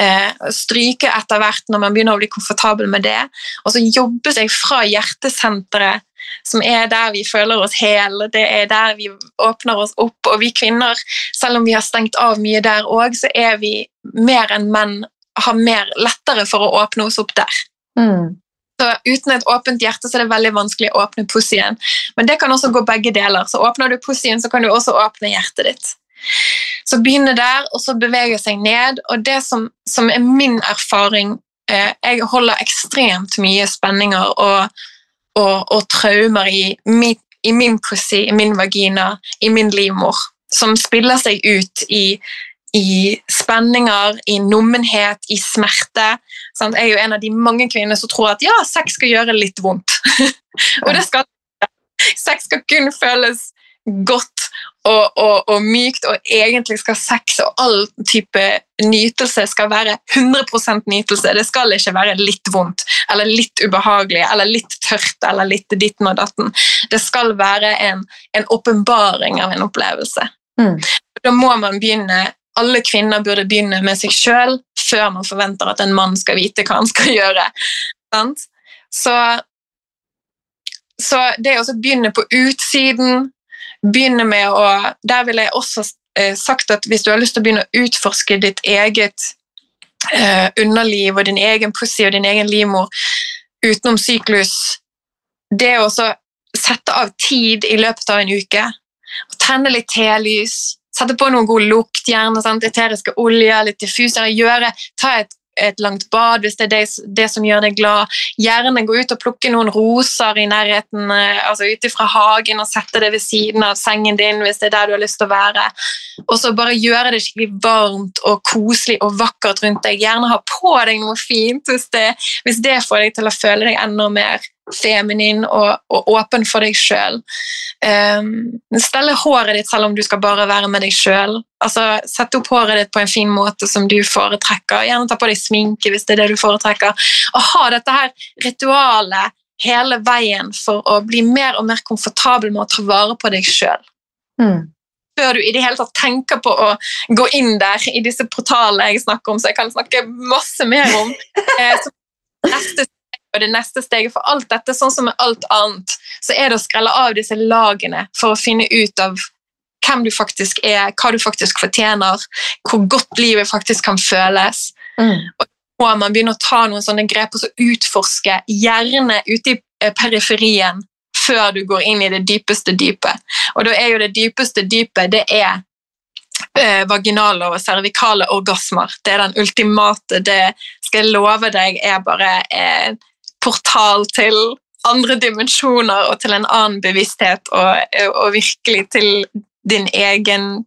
Eh, stryke etter hvert når man begynner å bli komfortabel med det. Og så jobbe seg fra hjertesenteret som er der vi føler oss hele, det er der vi åpner oss opp. Og vi kvinner, selv om vi har stengt av mye der òg, så er vi mer enn menn har mer lettere for å åpne oss opp der. Mm. Så Uten et åpent hjerte så er det veldig vanskelig å åpne pussien. Men det kan også gå begge deler. Så Åpner du pussien, så kan du også åpne hjertet ditt. Så begynne der, og så bevege seg ned. Og det som, som er min erfaring eh, Jeg holder ekstremt mye spenninger og og, og traumer i, min, i min pussy, i min vagina, i min livmor, som spiller seg ut i, i spenninger, i nummenhet, i smerte. Sant? Jeg er jo en av de mange kvinner som tror at ja, sex skal gjøre litt vondt. og det skal Sex skal kun føles godt og, og, og, mykt, og egentlig skal sex og all type nytelse skal være 100% nytelse. Det skal ikke være litt vondt eller litt ubehagelig eller litt tørt eller litt ditten og datten. Det skal være en åpenbaring av en opplevelse. Mm. Da må man begynne alle kvinner burde begynne med seg sjøl før man forventer at en mann skal vite hva han skal gjøre. Så, så det å begynne på utsiden begynne med å Der vil jeg også eh, sagt at hvis du har lyst til å begynne å utforske ditt eget eh, underliv og din egen pussy og din egen livmor utenom syklus Det å sette av tid i løpet av en uke og tenne litt telys, sette på noen god lukt, gjerne sant? eteriske oljer, litt diffusere, gjøre, ta et et langt bad hvis det er det, det, som gjør deg glad. Gjerne gå ut og plukke noen roser i nærheten, eh, altså ut fra hagen og sette det ved siden av sengen din hvis det er der du har lyst til å være. Og så bare gjøre det skikkelig varmt og koselig og vakkert rundt deg. Gjerne ha på deg noe fint hvis det, hvis det får deg til å føle deg enda mer feminin og, og åpen for deg sjøl. Um, stelle håret ditt selv om du skal bare være med deg sjøl. Altså, Sette opp håret ditt på en fin måte som du foretrekker. Gjerne ta på deg sminke hvis det er det du foretrekker. Og ha dette her ritualet hele veien for å bli mer og mer komfortabel med å ta vare på deg sjøl. Mm. Før du i det hele tatt tenker på å gå inn der i disse portalene jeg snakker om, så jeg kan snakke masse mer om. Eh, så neste og det neste steget for alt dette, sånn som med alt annet, så er det å skrelle av disse lagene for å finne ut av hvem du faktisk er, hva du faktisk fortjener, hvor godt livet faktisk kan føles. Mm. Og må man begynne å ta noen sånne grep og så utforske, gjerne ute i eh, periferien, før du går inn i det dypeste dypet. Og da er jo det dypeste dypet det er eh, vaginale og cervikale orgasmer. Det er den ultimate. Det skal jeg love deg er bare eh, portal til andre dimensjoner og til en annen bevissthet, og, og virkelig til din egen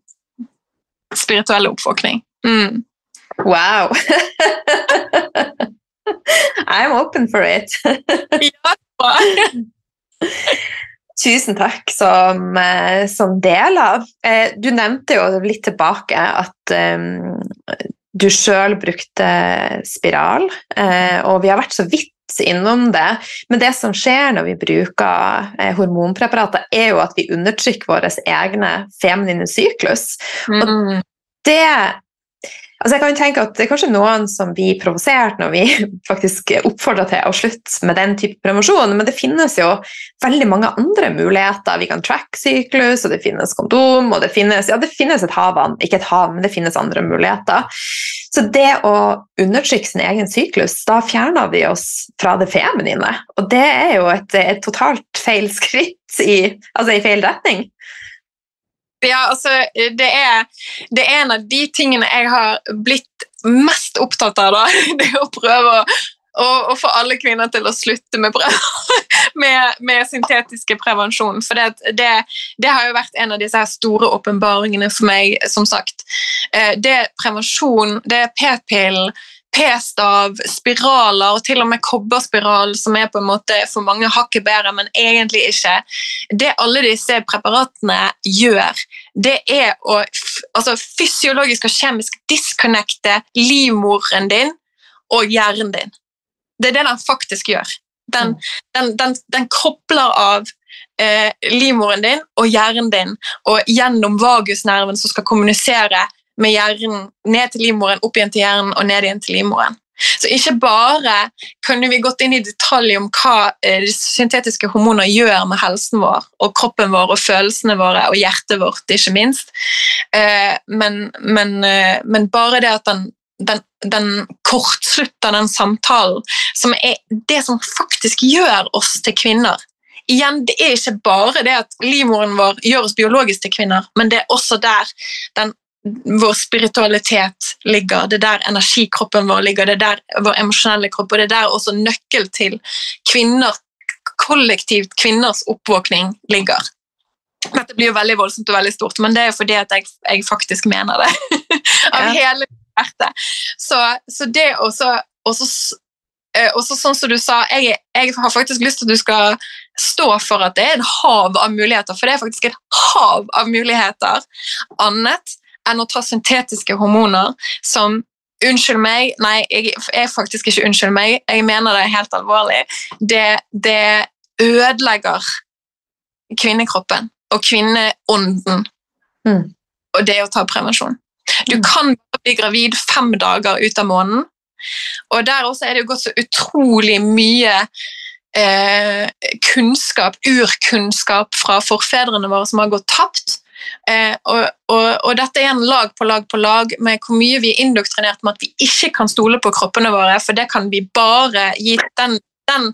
spirituelle oppvåkning. Mm. Wow! I'm open for it. ja. Tusen takk som, eh, som del av. du nevnte jo litt tilbake at um, du sjøl brukte spiral, og vi har vært så vidt innom det. Men det som skjer når vi bruker eh, hormonpreparater, er jo at vi undertrykker vår egne feminine syklus. Mm. Og det Altså jeg kan tenke at Det er kanskje noen som blir provosert når vi faktisk oppfordrer til å slutte med den type prevensjon, men det finnes jo veldig mange andre muligheter. Vi kan track syklus, og det finnes kondom, og det finnes, ja, det finnes et hav, ikke et hav, men det finnes andre muligheter. Så det å undertrykke sin egen syklus, da fjerner vi oss fra det feminine. Og det er jo et, et totalt feil skritt i, altså i feil retning. Ja, altså, det er, det er, en av de tingene jeg har blitt mest opptatt av. da, Det å prøve å, å, å få alle kvinner til å slutte med, med, med syntetiske prevensjon. For det, det, det, har jo vært en av disse store åpenbaringene for meg, som sagt. Eh, det prevensjon, det er p-pillen, p-stav, spiraler og til og med kobberspiral, som er på en måte for mange hakket bedre, men egentlig ikke. Det alle disse preparatene gjør, det er å altså, fysiologisk og kjemisk disconnecte livmoren din og hjernen din. Det er det den faktisk gjør. Den, mm. den, den, den kobler av eh, livmoren din og hjernen din, og gjennom vagusnerven som skal kommunisere med hjernen ned til livmoren, opp igjen til hjernen og ned igjen til livmoren. Så ikke bare kunne vi gått inn i detalj om hva eh, de syntetiske hormoner gjør med helsen vår og kroppen vår og følelsene våre og hjertet vårt, ikke minst, eh, men, men, eh, men bare det at den, den, den, kortslutter den samtalen, som er det som faktisk gjør oss til kvinner. Igjen, Det er ikke bare det at livmoren vår gjør oss biologisk til kvinner, men det er også der den vår spiritualitet ligger, det er der energikroppen vår ligger, det er der vår emosjonelle kropp, og det er der også nøkkel til kvinner, kollektivt kvinners oppvåkning ligger. Dette blir jo veldig voldsomt og veldig stort, men det er jo fordi at jeg, jeg faktisk mener det. Av ja. hele hjertet. Så, så det også, også og også sånn som du sa, jeg, jeg, har faktisk lyst til at du skal stå for at det er et hav av muligheter, for det er faktisk et hav av muligheter annet enn å ta syntetiske hormoner som Unnskyld meg, nei, jeg er faktisk ikke unnskyld meg, jeg mener det er helt alvorlig. Det, det ødelegger kvinnekroppen og kvinneånden. Mm. Og det å ta prevensjon. Du mm. kan bli gravid fem dager ut av måneden. Og der også er det jo gått så utrolig mye eh, kunnskap, urkunnskap fra forfedrene våre som har gått tapt. Eh, og, og, og, dette er en lag på lag på lag med hvor mye vi er indoktrinert med at vi ikke kan stole på kroppene våre, for det kan vi bare gi den den,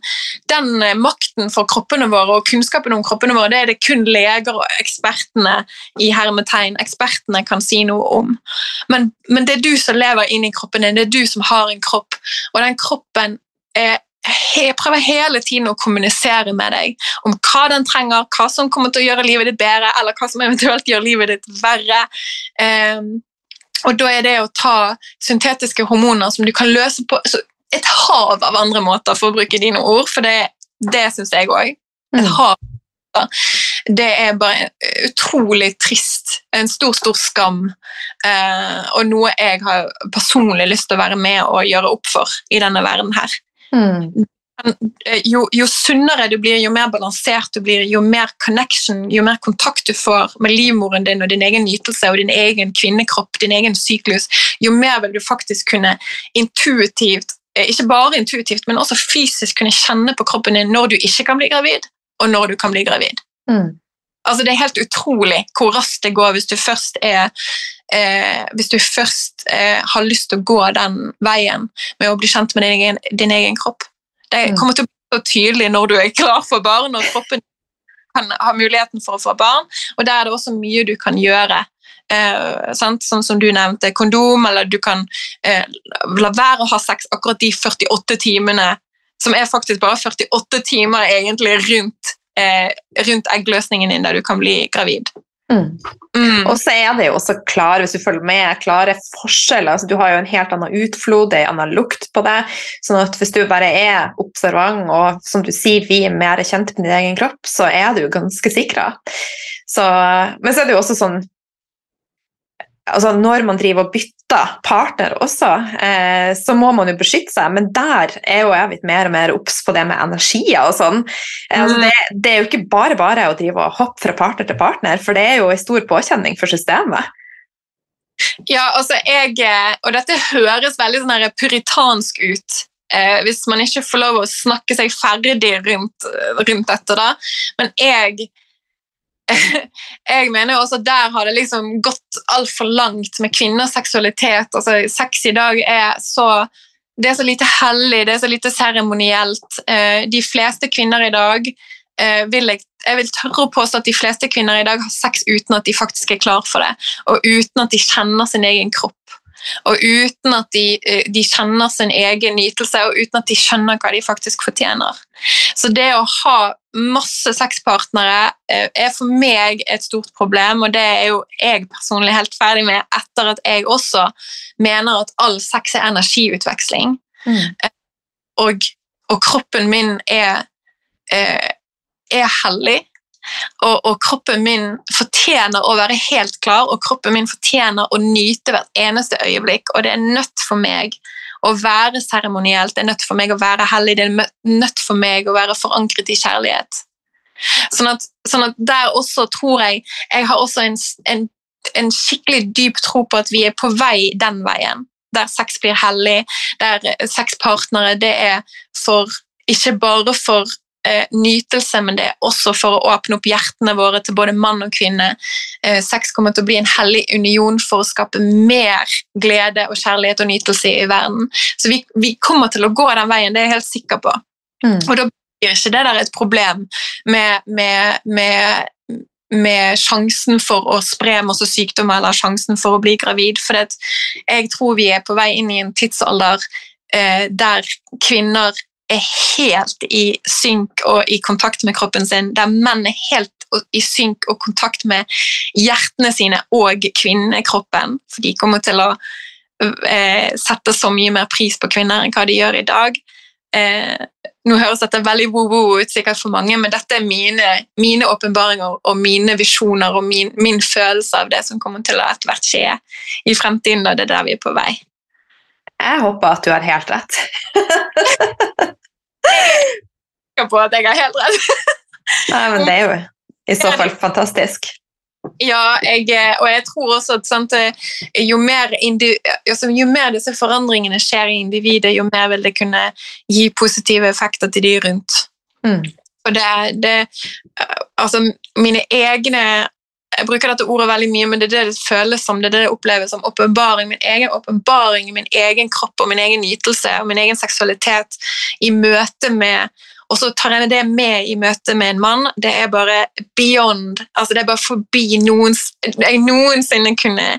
den, makten for kroppene våre og kunnskapen om kroppene våre. Det er det kun leger og ekspertene i hermetegn ekspertene kan si noe om. Men, men det er du som lever inni kroppen din, det er du som har en kropp, og den kroppen er jeg prøver hele tiden å kommunisere med deg om hva den trenger, hva som kommer til å gjøre livet ditt bedre, eller hva som eventuelt gjør livet ditt verre. Um, og da er det å ta syntetiske hormoner som du kan løse på et hav av andre måter, for å bruke dine ord, for det, det syns jeg òg. Et mm. hav. Det er bare utrolig trist. En stor, stor skam. Uh, og noe jeg har personlig lyst til å være med og gjøre opp for i denne verden her. Mm. Jo, jo, sunnere du blir, jo mer balansert du blir, jo mer connection, jo mer kontakt du får med livmoren din og din egen nytelse og din egen kvinnekropp, din egen syklus, jo mer vil du faktisk kunne intuitivt, eh, ikke bare intuitivt, men også fysisk kunne kjenne på kroppen din når du ikke kan bli gravid, og når du kan bli gravid. Mm. Altså, det er helt utrolig hvor raskt det går hvis du først er eh, hvis du først eh, har lyst til å gå den veien med å bli kjent med din egen, din egen kropp. Det mm. kommer til å bli så tydelig når du er klar for barn, og kroppen kan ha muligheten for å få barn. Og der er det også mye du kan gjøre. Eh, sånn som du nevnte, kondom, eller du kan eh, la være å ha sex akkurat de 48 timene, som er faktisk bare 48 timer egentlig rundt, eh, rundt eggløsningen din der du kan bli gravid. Mm. Mm. Og så er det jo også klare, hvis du følger med, klare forskjeller. Altså, du har jo en helt annen utflod, en annen lukt på det. sånn at hvis du bare er observant og som du sier, vi er mer kjent med din egen kropp, så er du ganske sikra. men så er det jo også sånn altså når man driver og bytter partner også, eh, så må man jo beskytte seg, men der er jo jeg blitt mer og mer obs på det med energier og sånn. Eh, altså det, det, er jo ikke bare bare å drive og hoppe fra partner til partner, for det er jo en stor påkjenning for systemet. Ja, altså jeg Og dette høres veldig sånn puritansk ut. Eh, hvis man ikke får lov å snakke seg ferdig rundt, rundt dette, da. Men jeg jeg mener også Der har det liksom gått altfor langt med kvinners seksualitet. Altså, sex i dag er så det er så lite hellig, det er så lite seremonielt. Eh, de fleste kvinner i dag eh, vil jeg, jeg vil tørre å påstå at de fleste kvinner i dag har sex uten at de faktisk er klar for det, og uten at de kjenner sin egen kropp. Og uten at de, eh, de, kjenner sin egen nytelse, og uten at de skjønner hva de faktisk fortjener. Så det å ha masse sexpartnere eh, er for meg et stort problem, og det er jo jeg personlig helt ferdig med etter at jeg også mener at all sex er energiutveksling. Mm. Eh, og, og, kroppen min er, er hellig. Og, og, kroppen min fortjener å være helt klar, og kroppen min fortjener å nyte hvert eneste øyeblikk. Og det er nødt for meg å være seremonielt, det er nødt for meg å være hellig, det er nødt for meg å være forankret i kjærlighet. Sånn at, sånn at der også tror jeg Jeg har også en, en, en skikkelig dyp tro på at vi er på vei den veien. Der sex blir hellig, der sexpartnere det er for ikke bare for eh, nytelse, men det er også for å åpne opp hjertene våre til både mann og kvinne. Eh, sex kommer til å bli en hellig union for å skape mer glede og kjærlighet og nytelse i verden. Så vi, vi kommer til å gå den veien, det er jeg helt sikker på. Mm. Og da blir ikke det der et problem med, med, med med sjansen for å spre masse sykdommer eller sjansen for å bli gravid. For jeg tror vi er på vei inn i en tidsalder eh, der kvinner er helt i synk og i kontakt med kroppen sin, der menn er helt i synk og kontakt med hjertene sine og kvinnekroppen. For de kommer til å eh, sette så mye mer pris på kvinner enn hva de gjør i dag. Eh, nå høres dette veldig woo-woo ut sikkert for mange, men dette er mine åpenbaringer og mine visjoner og min, min, følelse av det som kommer til å etter hvert skje i fremtiden. og det er der vi er på vei. Jeg håper at du har helt rett. jeg på at jeg har helt rett. Nei, men det er jo i så fall fantastisk. Ja, jeg, og jeg tror også at sant, jo, mer altså, jo, mer disse forandringene skjer i individet, jo mer vil det kunne gi positive effekter til de rundt. Mm. Og det, det, altså, mine egne jeg bruker dette ordet veldig mye, men det er det det føles som. Det er det det oppleves som åpenbaring. Min egen åpenbaring, min egen kropp og min egen nytelse og min egen seksualitet i møte med Og så tar jeg det med i møte med en mann. Det er bare beyond. altså Det er bare forbi noens, jeg noensinne kunne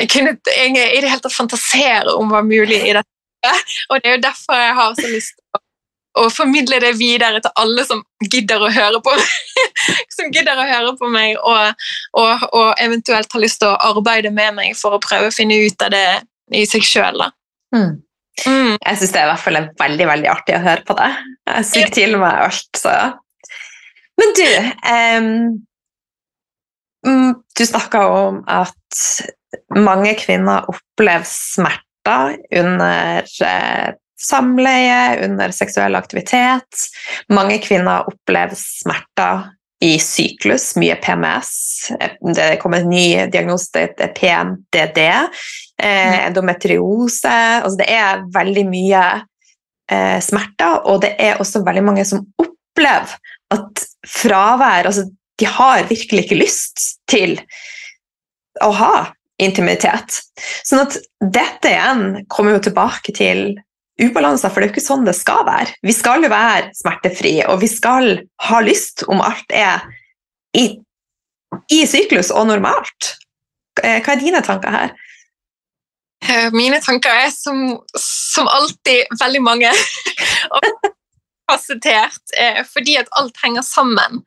jeg kunne jeg, i det hele tatt fantasere om hva mulig i dette. Og det er jo derfor jeg har så lyst til å og formidle det videre til alle som gidder å høre på meg, som gidder å høre på meg og, og, og, eventuelt har lyst til å arbeide med meg for å prøve å finne ut av det i seg sjøl. Mm. Mm. Jeg syns det er i hvert fall er veldig veldig artig å høre på det. Jeg suger til meg alt, så Men du um, Du snakka om at mange kvinner opplever smerter under eh, samleie, under seksuell aktivitet. Mange kvinner opplever smerter i syklus, mye PMS. Det kommer en ny diagnose, det er PMDD. Eh, mm. endometriose. Altså det er veldig mye eh, smerter, og det er også veldig mange som opplever at fravær altså De har virkelig ikke lyst til å ha intimitet. Sånn at dette igjen kommer jo tilbake til ubalanser, for det er jo ikke sånn det skal være. Vi skal jo være smertefrie, og vi skal ha lyst om alt er i, i syklus og normalt. Eh, hva er dine tanker her? Eh, mine tanker er som, som alltid veldig mange. fasettert eh, fordi at alt henger sammen.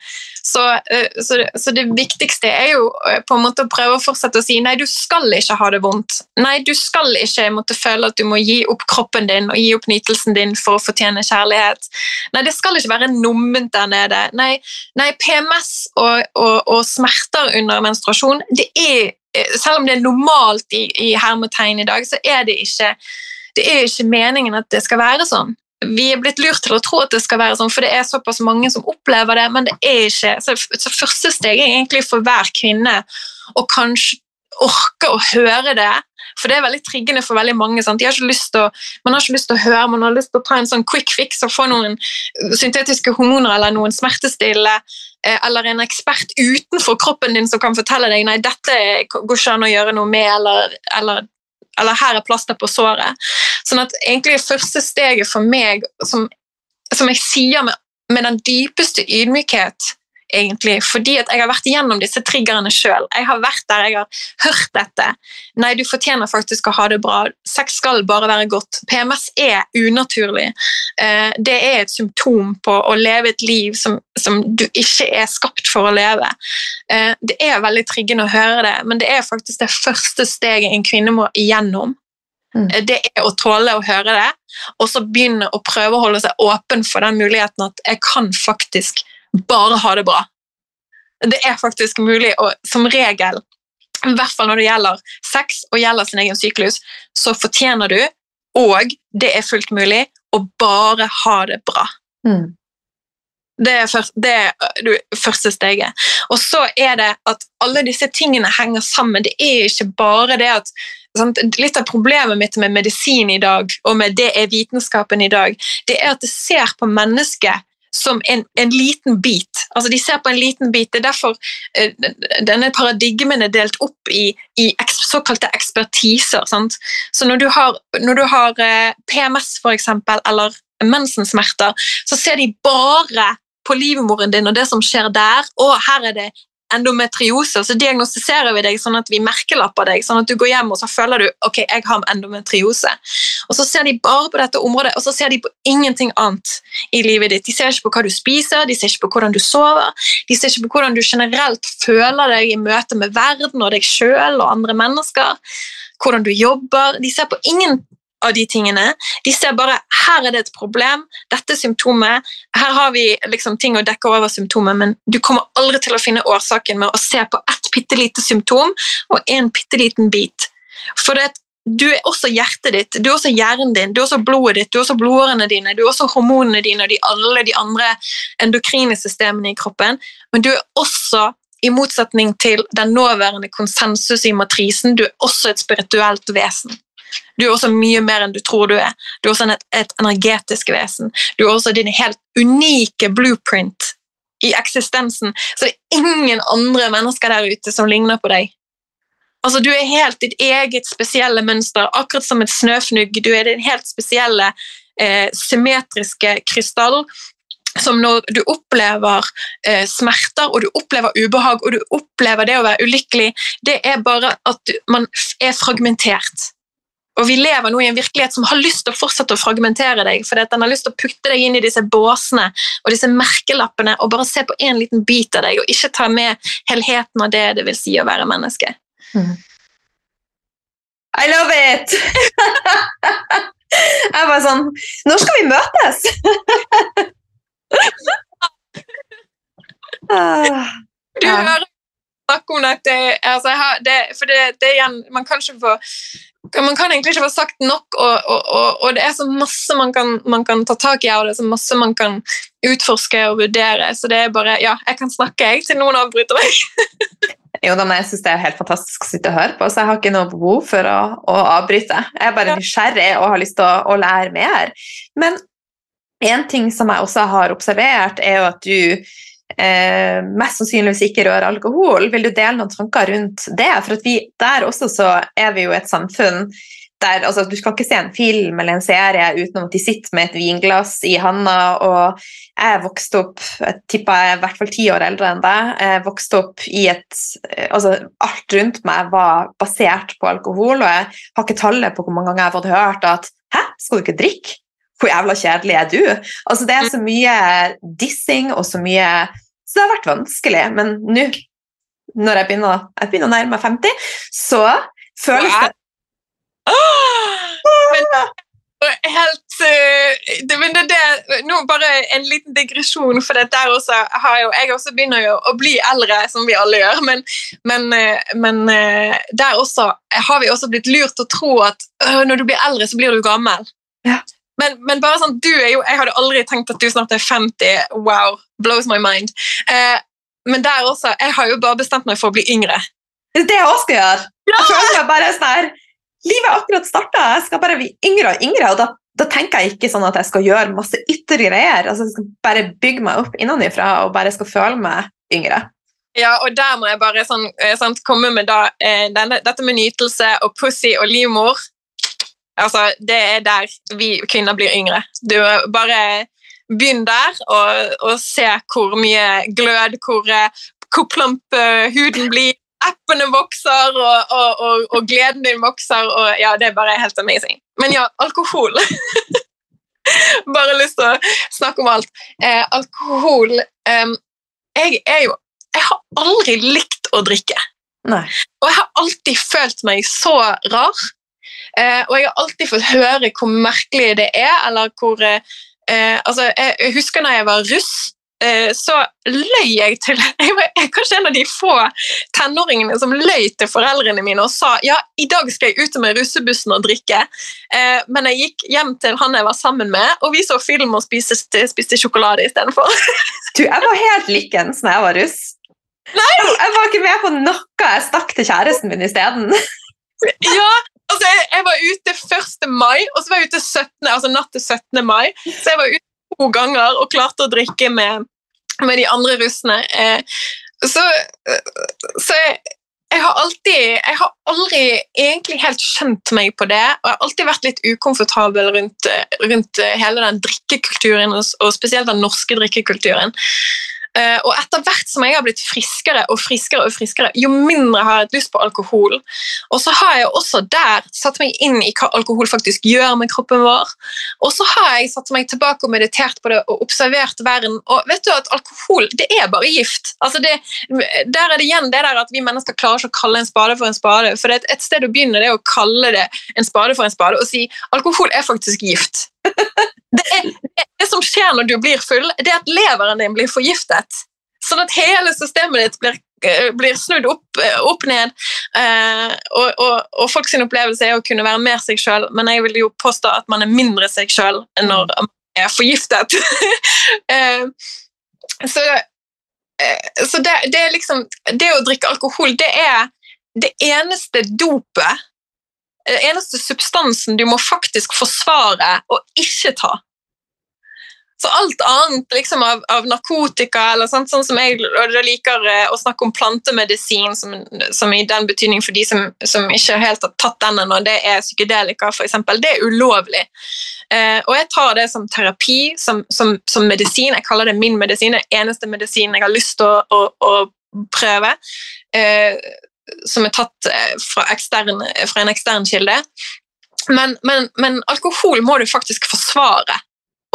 Så, eh, så, så, det viktigste er jo eh, på en måte å prøve å fortsette å si nei, du skal ikke ha det vondt. Nei, du skal ikke måtte føle at du må gi opp kroppen din og gi opp nytelsen din for å fortjene kjærlighet. Nei, det skal ikke være numment der nede. Nei, nei PMS og, og, og, smerter under menstruasjon, det er, selv om det er normalt i, i hermetegn i dag, så er det ikke det er ikke meningen at det skal være sånn vi er blitt lurt til å tro at det skal være sånn, for det er såpass mange som opplever det, men det er ikke. Så, første steg er egentlig for hver kvinne å kanskje orke å høre det. For det er veldig triggende for veldig mange. Sant? Har å, man har ikke lyst til å høre, man har lyst til å ta en sånn quick fix og få noen syntetiske hormoner eller noen smertestille eh, eller en ekspert utenfor kroppen din som kan fortelle deg nei, dette går ikke an å gjøre noe med, eller, eller, eller her er plaster på såret. Sånn at egentlig første steget for meg, som, som jeg sier med, med den dypeste ydmykhet egentlig, fordi at jeg har vært igjennom disse triggerne sjøl. Jeg har vært der, jeg har hørt dette. Nei, du fortjener faktisk å ha det bra. Sex skal bare være godt. PMS er unaturlig. Eh, det er et symptom på å leve et liv som, som du ikke er skapt for å leve. Eh, det er veldig triggende å høre det, men det er faktisk det første steget en kvinne må igjennom. Mm. Eh, det er å tåle å høre det, og så begynne å prøve å holde seg åpen for den muligheten at jeg kan faktisk bare ha det bra. Det er faktisk mulig, og som regel, i hvert fall når det gjelder sex og gjelder sin egen syklus, så fortjener du, og det er fullt mulig, å bare ha det bra. Mm. Det er, først, det er første steget. Og så er det at alle disse tingene henger sammen. Det er ikke bare det at sant? Litt av problemet mitt med medisin i dag, og med det er vitenskapen i dag, det er at det ser på mennesket som en, en, liten bit. Altså De ser på en liten bit. Det er derfor uh, denne paradigmen er delt opp i, i såkalte ekspertiser. Sant? Så når du har, når du har uh, PMS eksempel, eller mensensmerter, så ser de bare på livmoren din og det som skjer der. Og her er det endometriose, så diagnostiserer vi deg sånn at vi merkelapper deg, sånn at du går hjem og så føler du ok, jeg har endometriose. Og Så ser de bare på dette området, og så ser de på ingenting annet i livet ditt. De ser ikke på hva du spiser, de ser ikke på hvordan du sover, de ser ikke på hvordan du generelt føler deg i møte med verden og deg sjøl og andre mennesker, hvordan du jobber. De ser på ingen av de tingene. De ser bare her er det et problem, dette er symptomet, her har vi liksom ting å dekke over symptomet, men du kommer aldri til å finne årsaken med å se på ett bitte lite symptom og en bitte liten bit. For det, du er også hjertet ditt, du er også hjernen din, du er også blodet ditt, du er også blodårene dine, du er også hormonene dine og de, alle de andre endokrine systemene i kroppen, men du er også i motsetning til den nåværende konsensus i matrisen, du er også et spirituelt vesen. Du er også mye mer enn du tror du er. Du er også et, et energetisk vesen. Du er også din helt unike blueprint i eksistensen. Så det er ingen andre mennesker der ute som ligner på deg. Altså, Du er helt ditt eget spesielle mønster, akkurat som et snøfnugg. Du er din helt spesielle eh, symmetriske krystall som når du opplever eh, smerter og du opplever ubehag og du opplever det å være ulykkelig, det er bare at du, man er fragmentert. Og vi lever nå i en virkelighet som har lyst til å fortsette å fragmentere deg, fordi den har lyst til å putte deg inn i disse båsene og disse merkelappene og bare se på en liten bit av deg, og ikke ta med helheten av det det vil si å være menneske. Mm. I love it! Jeg bare sånn Når skal vi møtes? du hører snakke om dette altså, det, For det, det igjen Man kan ikke få man kan egentlig ikke få sagt nok, og, og, og, og det er så masse man kan, man kan, ta tak i, og det er så masse man kan utforske og vurdere. Så det er bare Ja, jeg kan snakke, jeg, til noen avbryter meg. jo, da, jeg syns det er helt fantastisk å sitte og høre på, så jeg har ikke noe behov for å, å avbryte. Jeg er bare nysgjerrig og har lyst til å, å lære mer. Men en ting som jeg også har observert, er jo at du eh, mest sannsynligvis ikke rører alkohol. Vil du dele noen tanker rundt det? For vi, der også så er vi jo et samfunn der altså, Du skal ikke se en film eller en serie uten at de sitter med et vinglass i handa. og Jeg vokste opp jeg tipper jeg er i hvert fall ti år eldre enn deg. Jeg vokste opp i et altså, Alt rundt meg var basert på alkohol, og jeg har ikke tallet på hvor mange ganger jeg har fått hørt at Hæ, skal du ikke drikke? Hvor jævla kjedelig er du? Altså, det er så mye dissing og så mye Så det har vært vanskelig. Men nå, når jeg begynner, jeg begynner å nærme meg 50, så føles det men, helt uh, det, men det, det, Nå bare en liten digresjon, for det der også har jo, jeg også begynner jo å bli eldre, som vi alle gjør, men, men, uh, men uh, der også har vi også blitt lurt til å tro at når du blir eldre, så blir du gammel. Ja. Men, men, bare sånn, du er jo, jeg hadde aldri tenkt at du snart er 50. Wow, blows my mind. Eh, men der også, jeg har jo bare bestemt meg for å bli yngre. Det er det jeg også skal gjøre. Jeg føler meg bare sånn her Livet er akkurat starta, jeg skal bare bli yngre og yngre. og da, da tenker jeg ikke sånn at jeg skal gjøre masse ytre greier. altså Jeg skal bare bygge meg opp innenfra og bare skal føle meg yngre. Ja, og der må jeg bare sånn, sant, komme med da, eh, denne, dette med nytelse og pussy og livmor. Altså, Det er der vi kvinner blir yngre. Du bare Begynn der og, og se hvor mye glød, hvor, eh, hvor plump eh, huden blir, appene vokser, og, og, og, og, gleden din vokser. og ja, Det er bare helt amazing. Men ja, alkohol. bare lyst til å snakke om alt. Eh, alkohol eh, jeg, er jo, jeg har aldri likt å drikke. Nei. Og jeg har alltid følt meg så rar. Eh, og jeg har alltid fått høre hvor merkelig det er, eller hvor eh, altså, Jeg husker da jeg var russ, Eh, så løy jeg til Jeg var kanskje en av de få tenåringene som løy til foreldrene mine og sa ja, i dag skal jeg ut med russebussen og drikke. Eh, men jeg gikk hjem til han jeg var sammen med, og vi så film og spiste, spiste sjokolade istedenfor. Du, jeg var helt likens når jeg var russ. Nei! Jeg var ikke med på noe. Jeg stakk til kjæresten min isteden. Ja, altså jeg, jeg, var ute 1. mai, og så var jeg ute 17, altså natt til 17. mai. Så jeg var ute to ganger og klarte å drikke med, med de andre russene. Eh, så, så jeg, jeg, har alltid Jeg har aldri egentlig helt skjønt meg på det, og jeg har alltid vært litt ukomfortabel rundt, rundt hele den drikkekulturen, og spesielt den norske drikkekulturen. Uh, og etter hvert som jeg har blitt friskere og friskere, og friskere, jo mindre har jeg lyst på alkohol. Og så har jeg også der satt meg inn i hva alkohol faktisk gjør med kroppen vår. Og så har jeg satt meg tilbake og meditert på det og observert verden. Og vet du at alkohol det er bare gift. Altså det, der er det igjen det der at vi mennesker klarer ikke å kalle en spade for en spade. For er et sted å begynne det er å kalle det en spade for en spade og si alkohol er faktisk gift. Det, er, det, som skjer når du blir full, det er at leveren din blir forgiftet. Sånn at hele systemet ditt blir, eh, blir snudd opp, eh, opp ned. Eh, og, og, og folks opplevelse er å kunne være mer seg sjøl, men jeg vil jo påstå at man er mindre seg sjøl når man er forgiftet. eh, så eh, så det, det, er liksom Det å drikke alkohol, det er det eneste dopet eneste substansen du må faktisk forsvare og ikke ta. Så alt annet liksom, av, av, narkotika eller sånt, sånn som jeg liker eh, å snakke om plantemedisin, som, som, i den betydning for de som, som ikke helt har tatt den ennå, det er psykedelika f.eks., det er ulovlig. Eh, og jeg tar det som terapi, som, som, medisin. Jeg kaller det min medisin, Det eneste medisinen jeg har lyst til å, å, å prøve. Eh, som er tatt eh, fra, ekstern, fra en ekstern kilde. Men, men, men, alkohol må du faktisk forsvare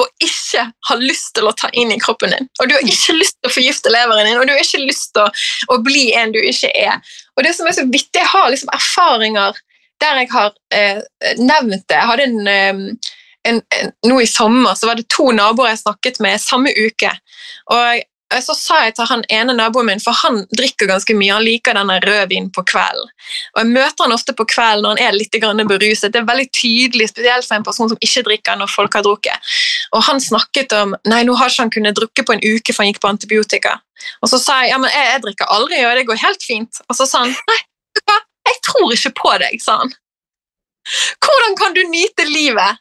og ikke ha lyst til å ta inn i kroppen din. Og du har ikke lyst til å forgifte leveren din, og du har ikke lyst til å, å bli en du ikke er. Og det som er så vittig, Jeg har liksom erfaringer der jeg har eh, nevnt det. Jeg hadde en, eh, en, en, Nå i sommer så var det to naboer jeg snakket med samme uke. Og så sa jeg til han ene naboen min, for han drikker ganske mye, han liker denne rødvinen på kvelden. Og Jeg møter han ofte på kvelden når han er litt beruset. Det er veldig tydelig, spesielt for en person som ikke drikker når folk har drukket. Og Han snakket om nei, nå har ikke han kunnet drukke på en uke, for han gikk på antibiotika. Og Så sa jeg ja, men jeg, jeg drikker aldri, og det går helt fint. Og så sa han nei, jeg tror ikke på deg, sa han. Hvordan kan du nyte livet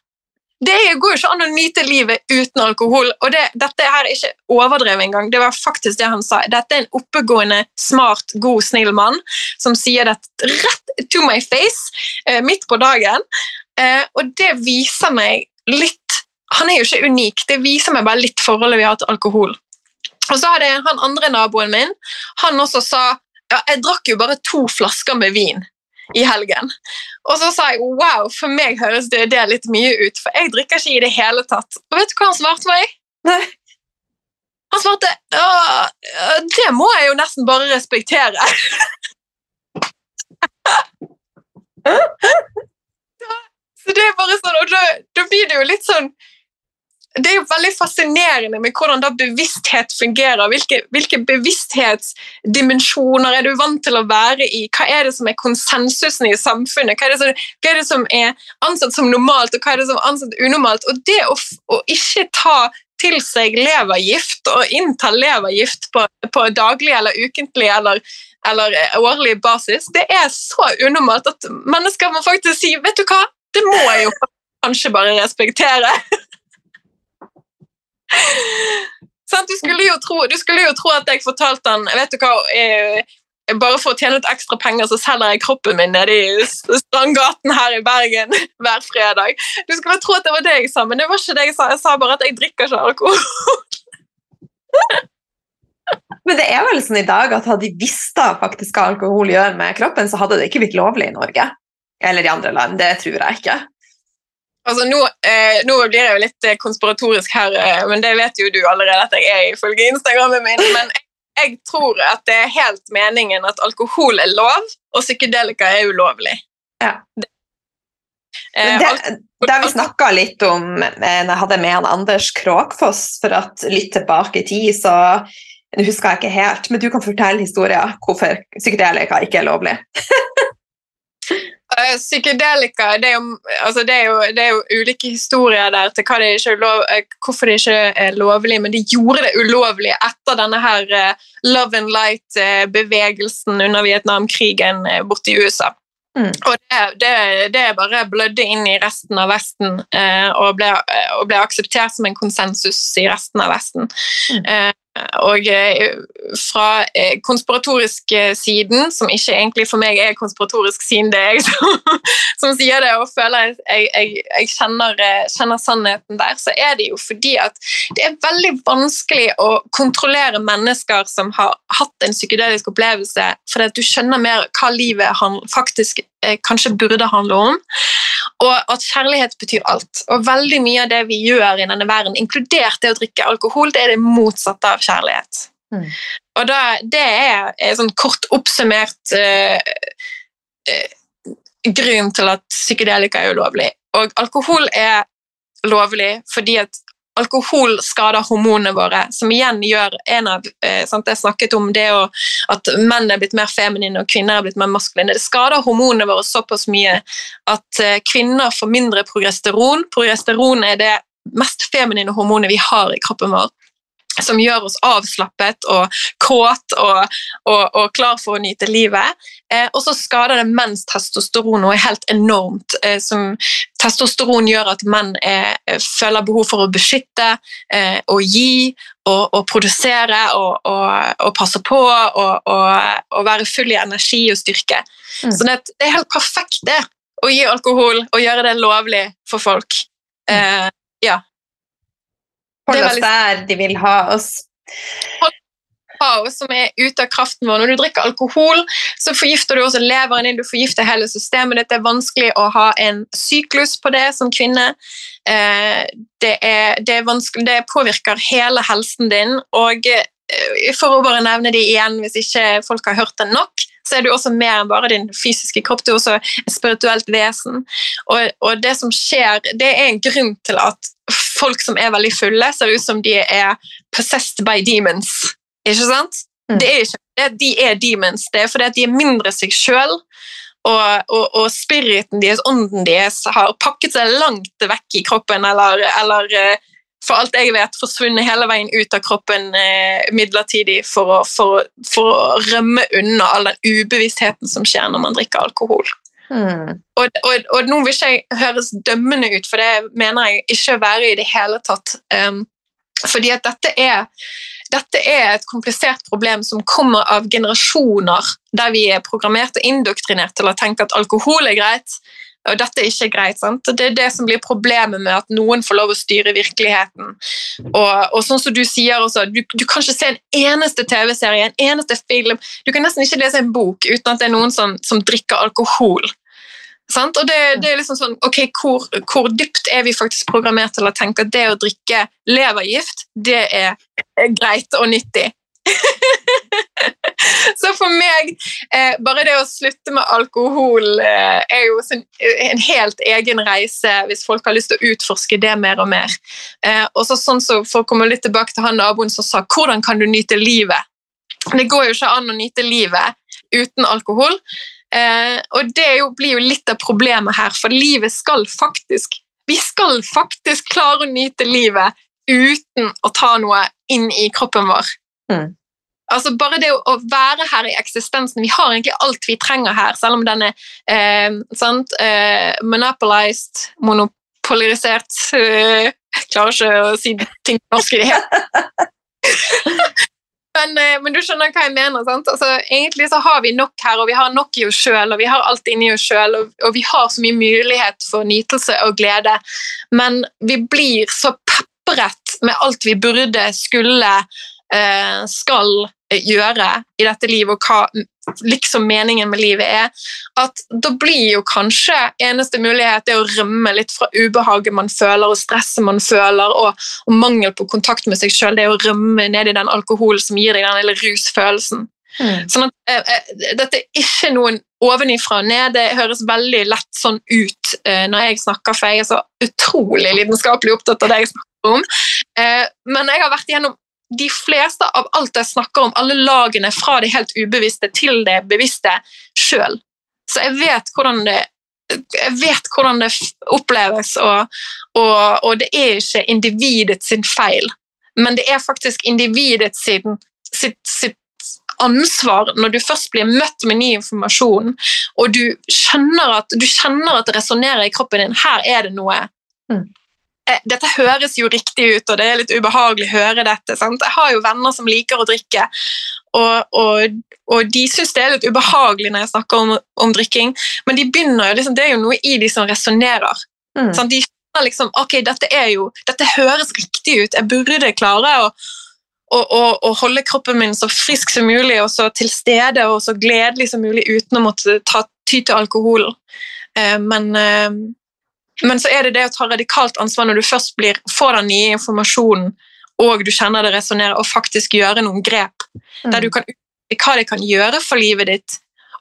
det går jo ikke an å nyte livet uten alkohol. og det, Dette her er ikke overdrevet engang. Det var faktisk det han sa. Dette er en oppegående, smart, god, snill mann som sier dette rett to my face eh, midt på dagen. Eh, og det viser meg litt Han er jo ikke unik, det viser meg bare litt forholdet vi har til alkohol. Og så hadde han andre naboen min han også sa ja, jeg drakk jo bare to flasker med vin i helgen. Og så sa jeg wow, for meg høres det, det litt mye ut, for jeg drikker ikke i det hele tatt. Og vet du hva han svarte meg? Nei. Han svarte det må jeg jo nesten bare respektere. så det er bare sånn, og da, da blir det jo litt sånn det er jo veldig fascinerende med hvordan da bevissthet fungerer. Hvilke, hvilke, bevissthetsdimensjoner er du vant til å være i? Hva er det som er konsensusen i samfunnet? Hva er det som, er, det som er, ansatt som normalt, og hva er det som er ansatt unormalt? Og det å, å ikke ta til seg levergift og innta levergift på, på daglig eller ukentlig eller, eller eh, årlig basis, det er så unormalt at mennesker må faktisk si vet du hva, det må jeg jo kanskje bare respektere. Du, skulle tro, du skulle jo tro at jeg fortalte han vet du hva, eh, bare for å tjene litt ekstra penger, så selger jeg kroppen min nede i Strandgaten her i Bergen hver fredag. Du skulle tro at det var det jeg sa, men det var ikke det jeg sa. Jeg sa bare at jeg drikker ikke alkohol. Men det er vel sånn i dag at hadde de visst faktisk hva alkohol gjør med kroppen, så hadde det ikke blitt lovlig i Norge. Eller i andre land. Det tror jeg ikke. Altså, nå, eh, nå blir jeg jo litt eh, konspiratorisk her, eh, men det vet jo du allerede at jeg er ifølge Instagrammen min. Men jeg, jeg tror at det er helt meningen at alkohol er lov, og psykedelika er ulovlig. Ja. Det, eh, det, det har vi snakka litt om eh, når jeg hadde med han Anders Kråkfoss, for at litt tilbake i tid, så Nå husker jeg ikke helt, men du kan fortelle historien hvorfor psykedelika ikke er lovlig. Eh, Psykedelika det er, jo, altså det, er jo, det er jo ulike historier der til er lov, eh, hvorfor det ikke er lovlig, men de gjorde det ulovlig etter denne her eh, Love and Light-bevegelsen under Vietnamkrigen borte i USA. Mm. Og det, det, det bare blødde inn i resten av Vesten eh, og, ble, og ble akseptert som en konsensus i resten av Vesten. Mm. Eh, og eh, fra eh, konspiratorisk eh, siden, som ikke egentlig for meg er konspiratorisk siden det er jeg som, som sier det og føler jeg, jeg, jeg, jeg kjenner, eh, kjenner sannheten der, så er det jo fordi at det er veldig vanskelig å kontrollere mennesker som har hatt en psykedelisk opplevelse, fordi at du skjønner mer hva livet faktisk eh, kanskje burde handle om, og at kjærlighet betyr alt. Og veldig mye av det vi gjør i denne verden, inkludert det å drikke alkohol, det er det motsatte av kjærlighet. Mm. Og da, det er, er sånn kort oppsummert eh, eh, grunnen til at psykedelika er ulovlig. Og alkohol er lovlig fordi at alkohol skader hormonene våre, som igjen gjør en av eh, Jeg snakket om det å, at menn er blitt mer feminine og kvinner er blitt mer maskuline. Det skader hormonene våre såpass mye at eh, kvinner får mindre progesteron. Progesteron er det mest feminine hormonet vi har i kroppen vår som gjør oss avslappet og kåt og, og, og klar for å nyte livet. Eh, og så skader det menns testosteron noe helt enormt. Eh, som testosteron gjør at menn eh, føler behov for å beskytte eh, og gi og, og produsere og, passe på og, være full i energi og styrke. Mm. Så det, det er helt perfekt det, å gi alkohol og gjøre det lovlig for folk. Eh, ja. Hold oss der de vil ha oss. kaos som er ute av kraften vår. Når du drikker alkohol, så forgifter du også leveren din, du forgifter hele systemet ditt. Det er vanskelig å ha en syklus på det som kvinne. Eh, Det, er, det, er det påvirker hele helsen din. Og eh, for å bare nevne det igjen, hvis ikke folk har hørt det nok, så er du også mer enn bare din fysiske kropp, du er også et spirituelt vesen. Og, og det som skjer, det er en grunn til at folk som er veldig fulle, ser ut som de er possessed by demons. Ikke sant? Mm. Det er ikke det de er demons, det er fordi at de er mindre seg sjøl. Og, og, og spiriten deres, ånden deres, har pakket seg langt vekk i kroppen, eller, eller eh, for alt jeg vet, forsvunnet hele veien ut av kroppen eh, midlertidig for å, for, for å rømme unna all den ubevisstheten som skjer når man drikker alkohol. Hmm. Og, og, og nå vil ikke jeg høres dømmende ut, for det mener jeg ikke å være i det hele tatt. Um, fordi at dette er, dette er et komplisert problem som kommer av generasjoner der vi er programmert og indoktrinert til å tenke at alkohol er greit, og dette er ikke greit. sant? Det er det som blir problemet med at noen får lov å styre virkeligheten. Og, og sånn som du sier også, du, du kan ikke se en eneste TV-serie, en eneste film, du kan nesten ikke lese en bok uten at det er noen som, som drikker alkohol. Sant? Og det, det er liksom sånn, ok, hvor, hvor dypt er vi faktisk programmert til å tenke at det å drikke levergift, det er greit og nyttig? Så for meg, eh, bare det å slutte med alkohol eh, er jo sin, en helt egen reise hvis folk har lyst til å utforske det mer og mer. Eh, og så sånn så For å komme litt tilbake til han naboen som sa 'hvordan kan du nyte livet'? Det går jo ikke an å nyte livet uten alkohol. Eh, og det jo, blir jo litt av problemet her, for livet skal faktisk Vi skal faktisk klare å nyte livet uten å ta noe inn i kroppen vår. Mm. Altså Bare det å, å være her i eksistensen Vi har egentlig alt vi trenger her, selv om den er eh, sant, eh, monopolized, monopolisert eh, Jeg klarer ikke å si ting på norsk i det hele men, eh, men, du skjønner hva jeg mener. Altså, egentlig så har vi nok her, og vi har nok i oss sjøl, og vi har alt inni oss sjøl, og, og, vi har så mye mulighet for nytelse og glede, men vi blir så pepret med alt vi burde, skulle, eh, skal gjøre i dette livet, og hva liksom meningen med livet er, at da blir jo kanskje eneste mulighet det å rømme litt fra ubehaget man føler, og stresset man føler, og, og mangel på kontakt med seg sjøl. Det å rømme ned i den alkoholen som gir deg den lille rusfølelsen. Mm. Sånn at, eh, eh, Dette er ikke noen ovenifra og ned. Det høres veldig lett sånn ut eh, når jeg snakker, for jeg er så utrolig lidenskapelig opptatt av det jeg snakker om. Eh, men jeg har vært igjennom de fleste av alt jeg snakker om, alle lagene fra det helt ubevisste til det bevisste sjøl. Så jeg vet hvordan det, vet hvordan det oppleves, og, og, og, det er ikke individets sin feil, men det er faktisk individets sin, sitt, sitt ansvar når du først blir møtt med ny informasjon, og du kjenner at, du kjenner at det resonnerer i kroppen din. Her er det noe. Mm. Eh, dette høres jo riktig ut, og det er litt ubehagelig å høre dette. Sant? Jeg har jo venner som liker å drikke, og, og, og de syns det er litt ubehagelig når jeg snakker om, om drikking, men de begynner jo, liksom, det er jo noe i de som resonnerer. Mm. De skjønner liksom ok, dette, jo, dette høres riktig ut, jeg burde klare å, å, å, å holde kroppen min så frisk som mulig og så til stede og så gledelig som mulig uten å måtte ta, ty til alkoholen. Eh, men eh, men så er det det å ta radikalt ansvar når du først blir, får den nye informasjonen, og du kjenner det resonnerer, og faktisk gjøre noen grep mm. der du kan hva det kan gjøre for livet ditt,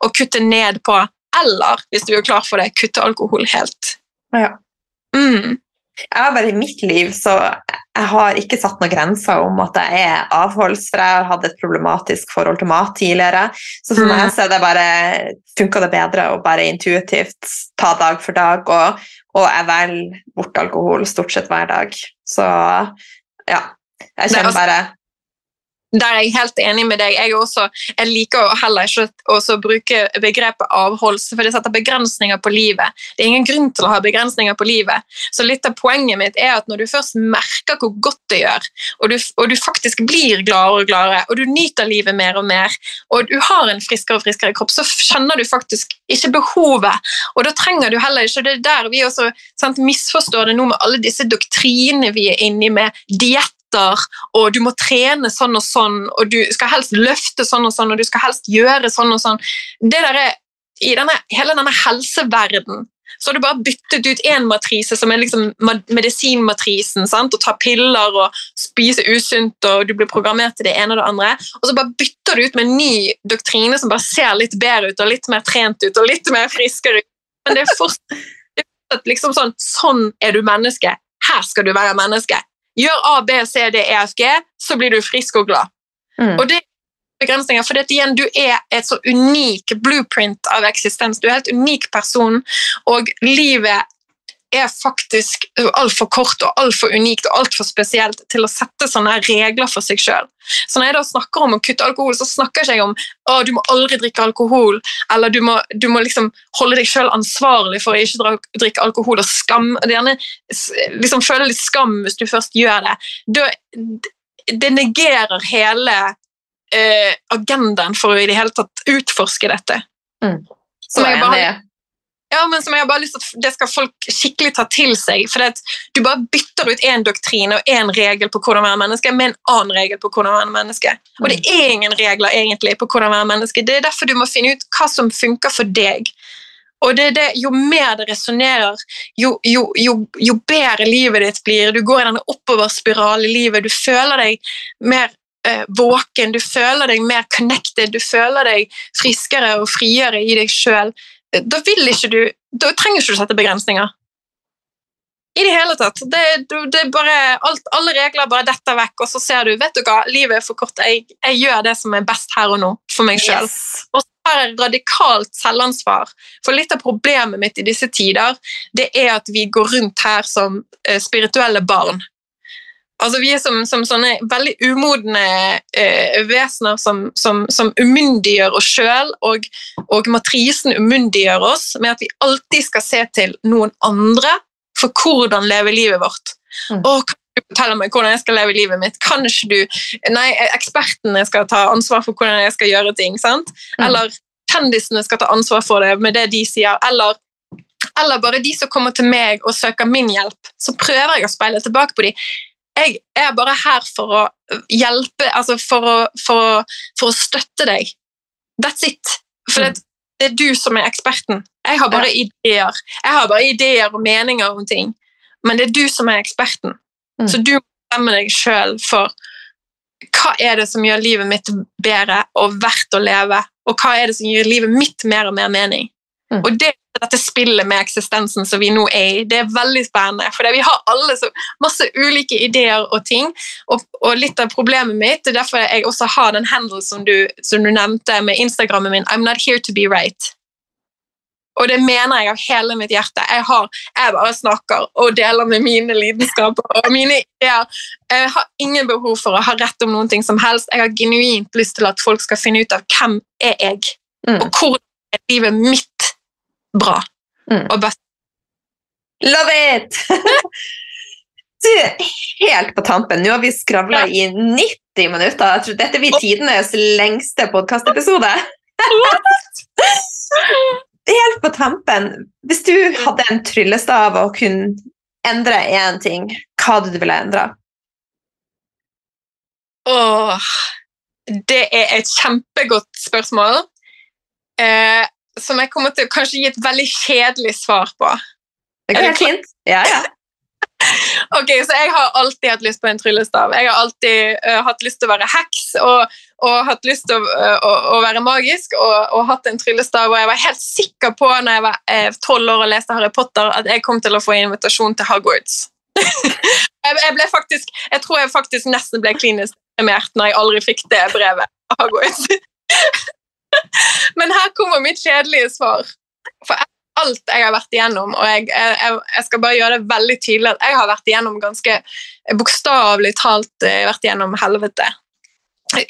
og kutte ned på, eller hvis du er klar for det, kutte alkohol helt. Ja. Mm. Jeg har bare i mitt liv så jeg har ikke satt noen grenser om at jeg er avholds, for jeg har hatt et problematisk forhold til mat tidligere. Så for mm. meg så er det bare funka det bedre å bare intuitivt ta dag for dag, og, og jeg velger bort alkohol stort sett hver dag. Så ja. Jeg kjenner altså bare der er jeg helt enig med deg. Jeg, også, jeg liker heller ikke å bruke begrepet avholdelse, for det setter begrensninger på livet. Det er ingen grunn til å ha begrensninger på livet. Så litt av poenget mitt er at når du først merker hvor godt det gjør, og du, og du faktisk blir gladere og gladere, og du nyter livet mer og mer, og du har en friskere og friskere kropp, så skjønner du faktisk ikke behovet. Og da trenger du heller ikke Det er der vi også sant, misforstår det nå med alle disse doktrinene vi er inni med diett og du må trene sånn og sånn, og du skal helst løfte sånn og sånn, og du skal helst gjøre sånn og sånn. Det der er, I denne, hele denne helseverden så har du bare byttet ut én matrise, som er liksom medisinmatrisen, sant? og tar piller og spiser usunt, og du blir programmert til det ene og det andre. Og så bare bytter du ut med en ny doktrine som bare ser litt bedre ut og litt mer trent ut og litt mer friskere ut. Men det er fortsatt liksom sånn Sånn er du menneske. Her skal du være menneske. Gjør A, B, C, D, E, F, G, så blir du frisk og glad. Mm. Og det er begrensninger, for igjen, du er et så unik blueprint av eksistens. Du er en helt unik person, og livet er faktisk altfor kort og altfor unikt og altfor spesielt til å sette sånne regler for seg sjøl. Så når jeg da snakker om å kutte alkohol, så snakker jeg ikke om å du må aldri drikke alkohol, eller du må, du må liksom holde deg sjøl ansvarlig for å ikke drikke alkohol og skam. Gjerne liksom føle litt skam hvis du først gjør det. Det negerer hele eh, agendaen for å i det hele tatt utforske dette. Mm. Så jeg bare ja, men som jeg har bare lyst til at det skal folk skikkelig ta til seg. For Du bare bytter ut én doktrine og én regel på hvordan være menneske med en annen regel på hvordan være menneske. Og det er ingen regler egentlig på hvordan være menneske. Det er derfor du må finne ut hva som funker for deg. Og det er det, Jo mer det resonnerer, jo, jo, jo, jo, bedre livet ditt blir. Du går i denne oppoverspiralen i livet. Du føler deg mer eh, våken, du føler deg mer connected, du føler deg friskere og friere i deg sjøl da vil ikke du Da trenger ikke du sette begrensninger. I det hele tatt. Det, det er bare alt, Alle regler bare detter vekk, og så ser du vet du hva, livet er for kort. Jeg, jeg gjør det som er best her og nå, for meg sjøl. Yes. Og så har jeg radikalt selvansvar. For litt av problemet mitt i disse tider, det er at vi går rundt her som eh, spirituelle barn. Altså, vi er som, som sånne veldig umodne eh, vesener som, som, som umyndiggjør oss sjøl, og, og, matrisen umyndiggjør oss med at vi alltid skal se til noen andre for hvordan leve livet vårt. Mm. Og kan du fortelle meg hvordan jeg skal leve livet mitt? Kan ikke du Nei, ekspertene skal ta ansvar for hvordan jeg skal gjøre ting. sant? Mm. Eller kjendisene skal ta ansvar for det med det de sier. Eller eller bare de som kommer til meg og søker min hjelp, så prøver jeg å speile tilbake på dem jeg er bare her for å hjelpe, altså for å, for å, for å støtte deg. That's it. For mm. det, det, er du som er eksperten. Jeg har bare ideer. Jeg har bare ideer og meninger om ting, men det er du som er eksperten. Mm. Så du må bestemme deg sjøl for hva er det som gjør livet mitt bedre og verdt å leve, og hva er det som gjør livet mitt mer og mer mening. Mm. Og det dette spillet med eksistensen som vi nå er i, det er veldig spennende. For vi har alle så masse ulike ideer og ting. Og, og, litt av problemet mitt det er derfor jeg også har den handle som du, som du nevnte med Instagrammen min, I'm not here to be right. Og det mener jeg av hele mitt hjerte. Jeg, har, jeg bare snakker og deler med mine lidenskaper og mine ideer. Jeg har ingen behov for å ha rett om noen ting som helst. Jeg har genuint lyst til at folk skal finne ut av hvem er jeg mm. og hvordan er livet mitt bra mm. og best. Love it! du, helt på tampen, nå har vi skravla ja. i 90 minutter. Jeg tror dette blir tidenes lengste podkastepisode. helt på tampen, hvis du hadde en tryllestav og kunne endre én ting, hva hadde du ville endra? Åh, det er et kjempegodt spørsmål. Eh, som jeg kommer til å kanskje gi et veldig kjedelig svar på. Det går helt fint. Ja, ja. ok, så Jeg har alltid hatt lyst på en tryllestav. Jeg har alltid uh, hatt lyst til å være heks og, og hatt lyst til å, uh, å, å være magisk og, og, hatt en tryllestav. Og jeg var helt sikker på når jeg var eh, tolv år og leste Harry Potter, at jeg kom til å få invitasjon til Hogwarts. jeg, ble faktisk, jeg tror jeg faktisk nesten ble klinisk deprimert når jeg aldri fikk det brevet. Hogwarts. Men her kommer mitt kjedelige svar. For alt jeg har vært igjennom, og jeg, jeg, jeg, skal bare gjøre det veldig tydelig at jeg har vært igjennom ganske bokstavelig talt eh, vært igjennom helvete.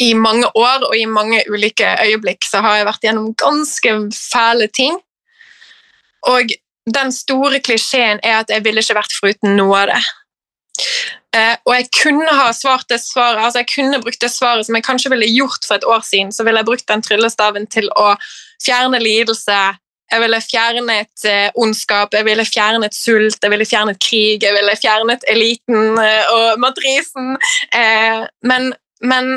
I mange år og i mange ulike øyeblikk så har jeg vært igjennom ganske fæle ting. Og den store klisjeen er at jeg ville ikke vært foruten noe av det. Uh, og jeg kunne ha svart det svaret, altså jeg kunne brukt det svaret som jeg kanskje ville gjort for et år siden. Så ville jeg brukt den tryllestaven til å fjerne lidelse. Jeg ville fjernet uh, ondskap, jeg ville fjernet sult, jeg ville fjernet krig, jeg ville fjernet eliten uh, og matrisen. men, men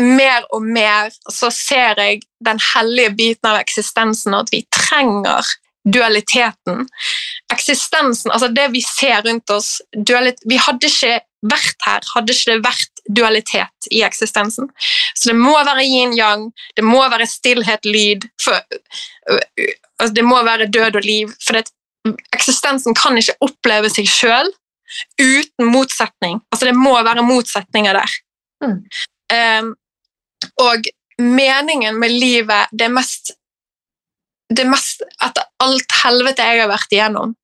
mer og mer så ser jeg den hellige biten av eksistensen, og at vi trenger dualiteten. Eksistensen, altså det vi ser rundt oss dualit, Vi hadde ikke vært her, hadde ikke det vært dualitet i eksistensen. Så det må være yin-yang, det må være stillhet, lyd for, altså Det må være død og liv. For det, eksistensen kan ikke oppleve seg sjøl uten motsetning. Altså det må være motsetninger der. Mm. Um, og meningen med livet, det mest det mest etter alt helvete jeg har vært igjennom.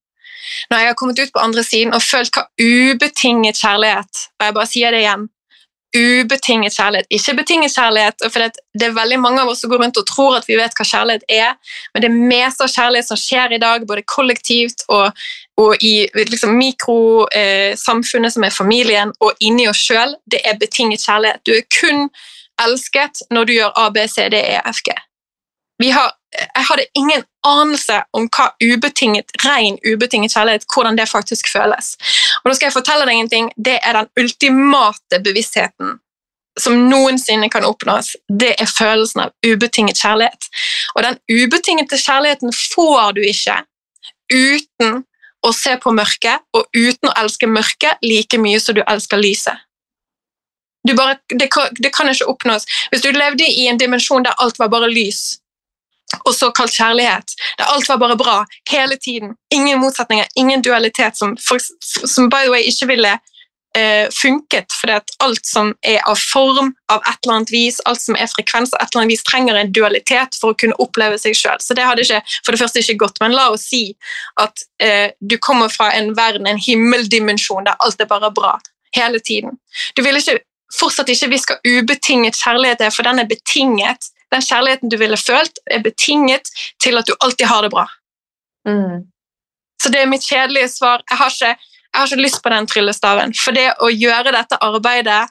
Når jeg har kommet ut på andre siden og følt hva ubetinget kjærlighet Og jeg bare sier det igjen ubetinget kjærlighet, ikke betinget kjærlighet. for Det er veldig mange av oss som går rundt og tror at vi vet hva kjærlighet er, men det meste av kjærlighet som skjer i dag, både kollektivt og, og i liksom, mikrosamfunnet eh, som er familien, og inni oss sjøl, det er betinget kjærlighet. Du er kun elsket når du gjør A, B, C, D, E, F, G. Har, jeg hadde ingen anelse om hva ubetinget, ren ubetinget kjærlighet hvordan det faktisk føles. Og da skal jeg fortelle deg en ting, Det er den ultimate bevisstheten som noensinne kan oppnås. Det er følelsen av ubetinget kjærlighet. Og den ubetingete kjærligheten får du ikke uten å se på mørket og uten å elske mørket like mye som du elsker lyset. Du bare, det, det kan ikke oppnås. Hvis du levde i en dimensjon der alt var bare lys, og såkalt kjærlighet. Der alt var bare bra hele tiden. Ingen motsetninger, ingen dualitet, som, for, som by the way ikke ville eh, funket. at alt som er av form, av et eller annet vis, alt som er frekvens, av et eller annet vis, trenger en dualitet for å kunne oppleve seg sjøl. Så det hadde ikke for det første ikke gått. Men la oss si at eh, du kommer fra en verden, en himmeldimensjon, der alt er bare bra. hele tiden. Du vil ikke, fortsatt ikke hviske ubetinget kjærlighet for den er betinget. Den kjærligheten du ville følt, er betinget til at du alltid har det bra. Mm. Så det er mitt kjedelige svar. Jeg har ikke, jeg har ikke lyst på den tryllestaven. For det å gjøre dette arbeidet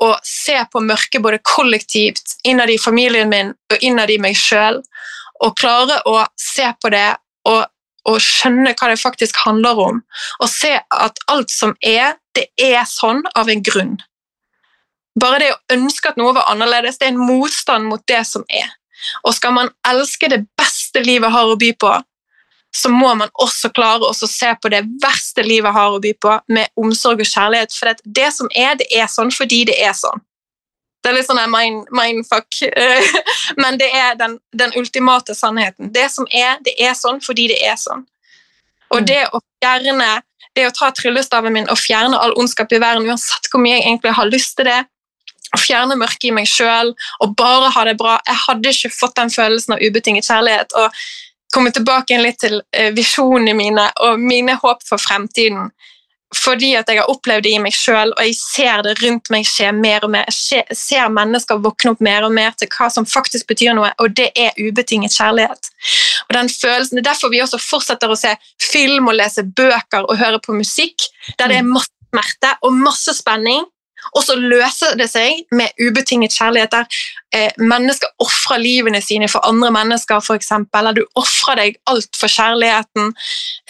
og se på mørket både kollektivt, innad i familien min og innad i meg sjøl, og klare å se på det og, og, skjønne hva det faktisk handler om, og se at alt som er, det er sånn av en grunn. Bare det å ønske at noe var annerledes, det er en motstand mot det som er. Og skal man elske det beste livet har å by på, så må man også klare å se på det verste livet har å by på, med omsorg og kjærlighet. For det, det som er, det er sånn fordi det er sånn. Det er litt sånn mind, mindfuck, men det er den, den, ultimate sannheten. Det som er, det er sånn fordi det er sånn. Og det å fjerne, det å ta tryllestaven min og fjerne all ondskap i verden, uansett hvor mye jeg egentlig har lyst til det, å fjerne mørket i meg sjøl og bare ha det bra Jeg hadde ikke fått den følelsen av ubetinget kjærlighet. og komme tilbake litt til eh, visjonene mine og mine håp for fremtiden. Fordi at jeg har opplevd det i meg sjøl, og jeg ser det rundt meg skje mer og mer. Jeg ser mennesker våkne opp mer og mer til hva som faktisk betyr noe, og det er ubetinget kjærlighet. Og den følelsen, Det er derfor vi også fortsetter å se film og lese bøker og høre på musikk der det er masse smerte og masse spenning, og så løser det seg med ubetinget kjærlighet, der eh, mennesker ofrer livene sine for andre mennesker, f.eks. Eller du ofrer deg alt for kjærligheten.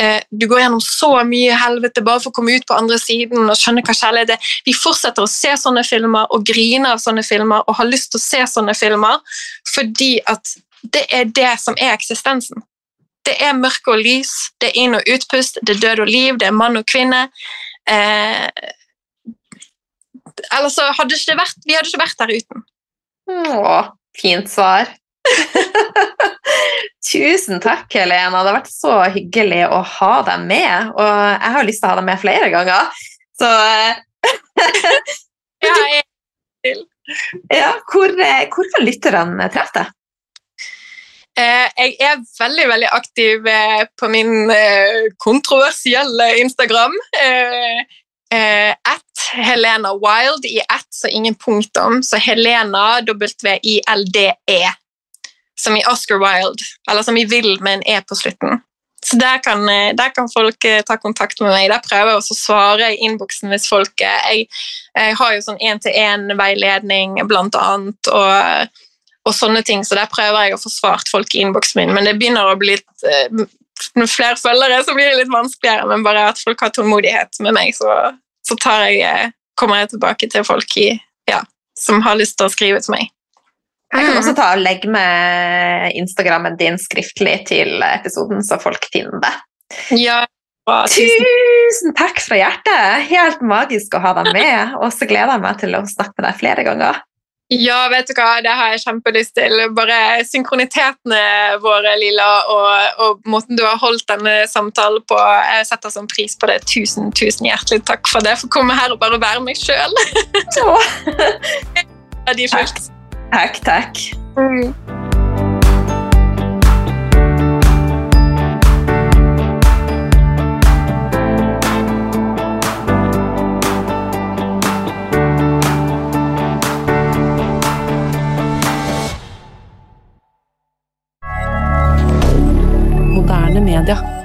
Eh, du går gjennom så mye helvete bare for å komme ut på andre siden og skjønne hva kjærlighet er. Vi fortsetter å se sånne filmer og grine av sånne filmer og har lyst til å se sånne filmer fordi at det er det som er eksistensen. Det er mørke og lys, det er inn- og utpust, det er død og liv, det er mann og kvinne. Eh, Ellers hadde ikke vært, vi hadde ikke vært der uten. Å, fint svar. Tusen takk, Helena. Det har vært så hyggelig å ha deg med. Og jeg har lyst til å ha deg med flere ganger. Så eh, ja, jeg vil. Ja, hvor, eh, hvor kan lytterne treffe deg? Eh, jeg er veldig veldig aktiv på min kontroversielle Instagram at Helena Wild i ett, så ingen punktum. Så Helena W-I-L-D-E, som i Oscar Wilde, eller som i Vill med en E på slutten. Så der kan, eh, der kan, folk eh, ta kontakt med meg. Der prøver jeg også å svare i innboksen hvis folk eh, jeg, jeg, har jo sånn én-til-én-veiledning, blant annet, og, og, sånne ting, så der prøver jeg å få svart folk i innboksen min. Men det begynner å bli litt med flere følgere så blir det litt vanskeligere, men bare at folk har tålmodighet med meg, så, så jeg, eh, kommer jeg tilbake til folk i, ja, som har lyst til å skrive til meg. Jeg kan også ta og legge med Instagrammen din skriftlig til episoden, så folk finner det. Ja, bra, tusen. tusen takk fra hjertet! Helt magisk å ha deg med. Og så gleder jeg meg til å snakke med deg flere ganger. Ja, vet du hva, det har jeg kjempelyst til. Bare synkronitetene våre, Lilla, og, og, måten du har holdt denne samtalen på. Jeg setter sånn pris på det. Tusen, tusen hjertelig takk for det. For å komme her og bare være meg sjøl. takk. Takk, takk. Mm. Media.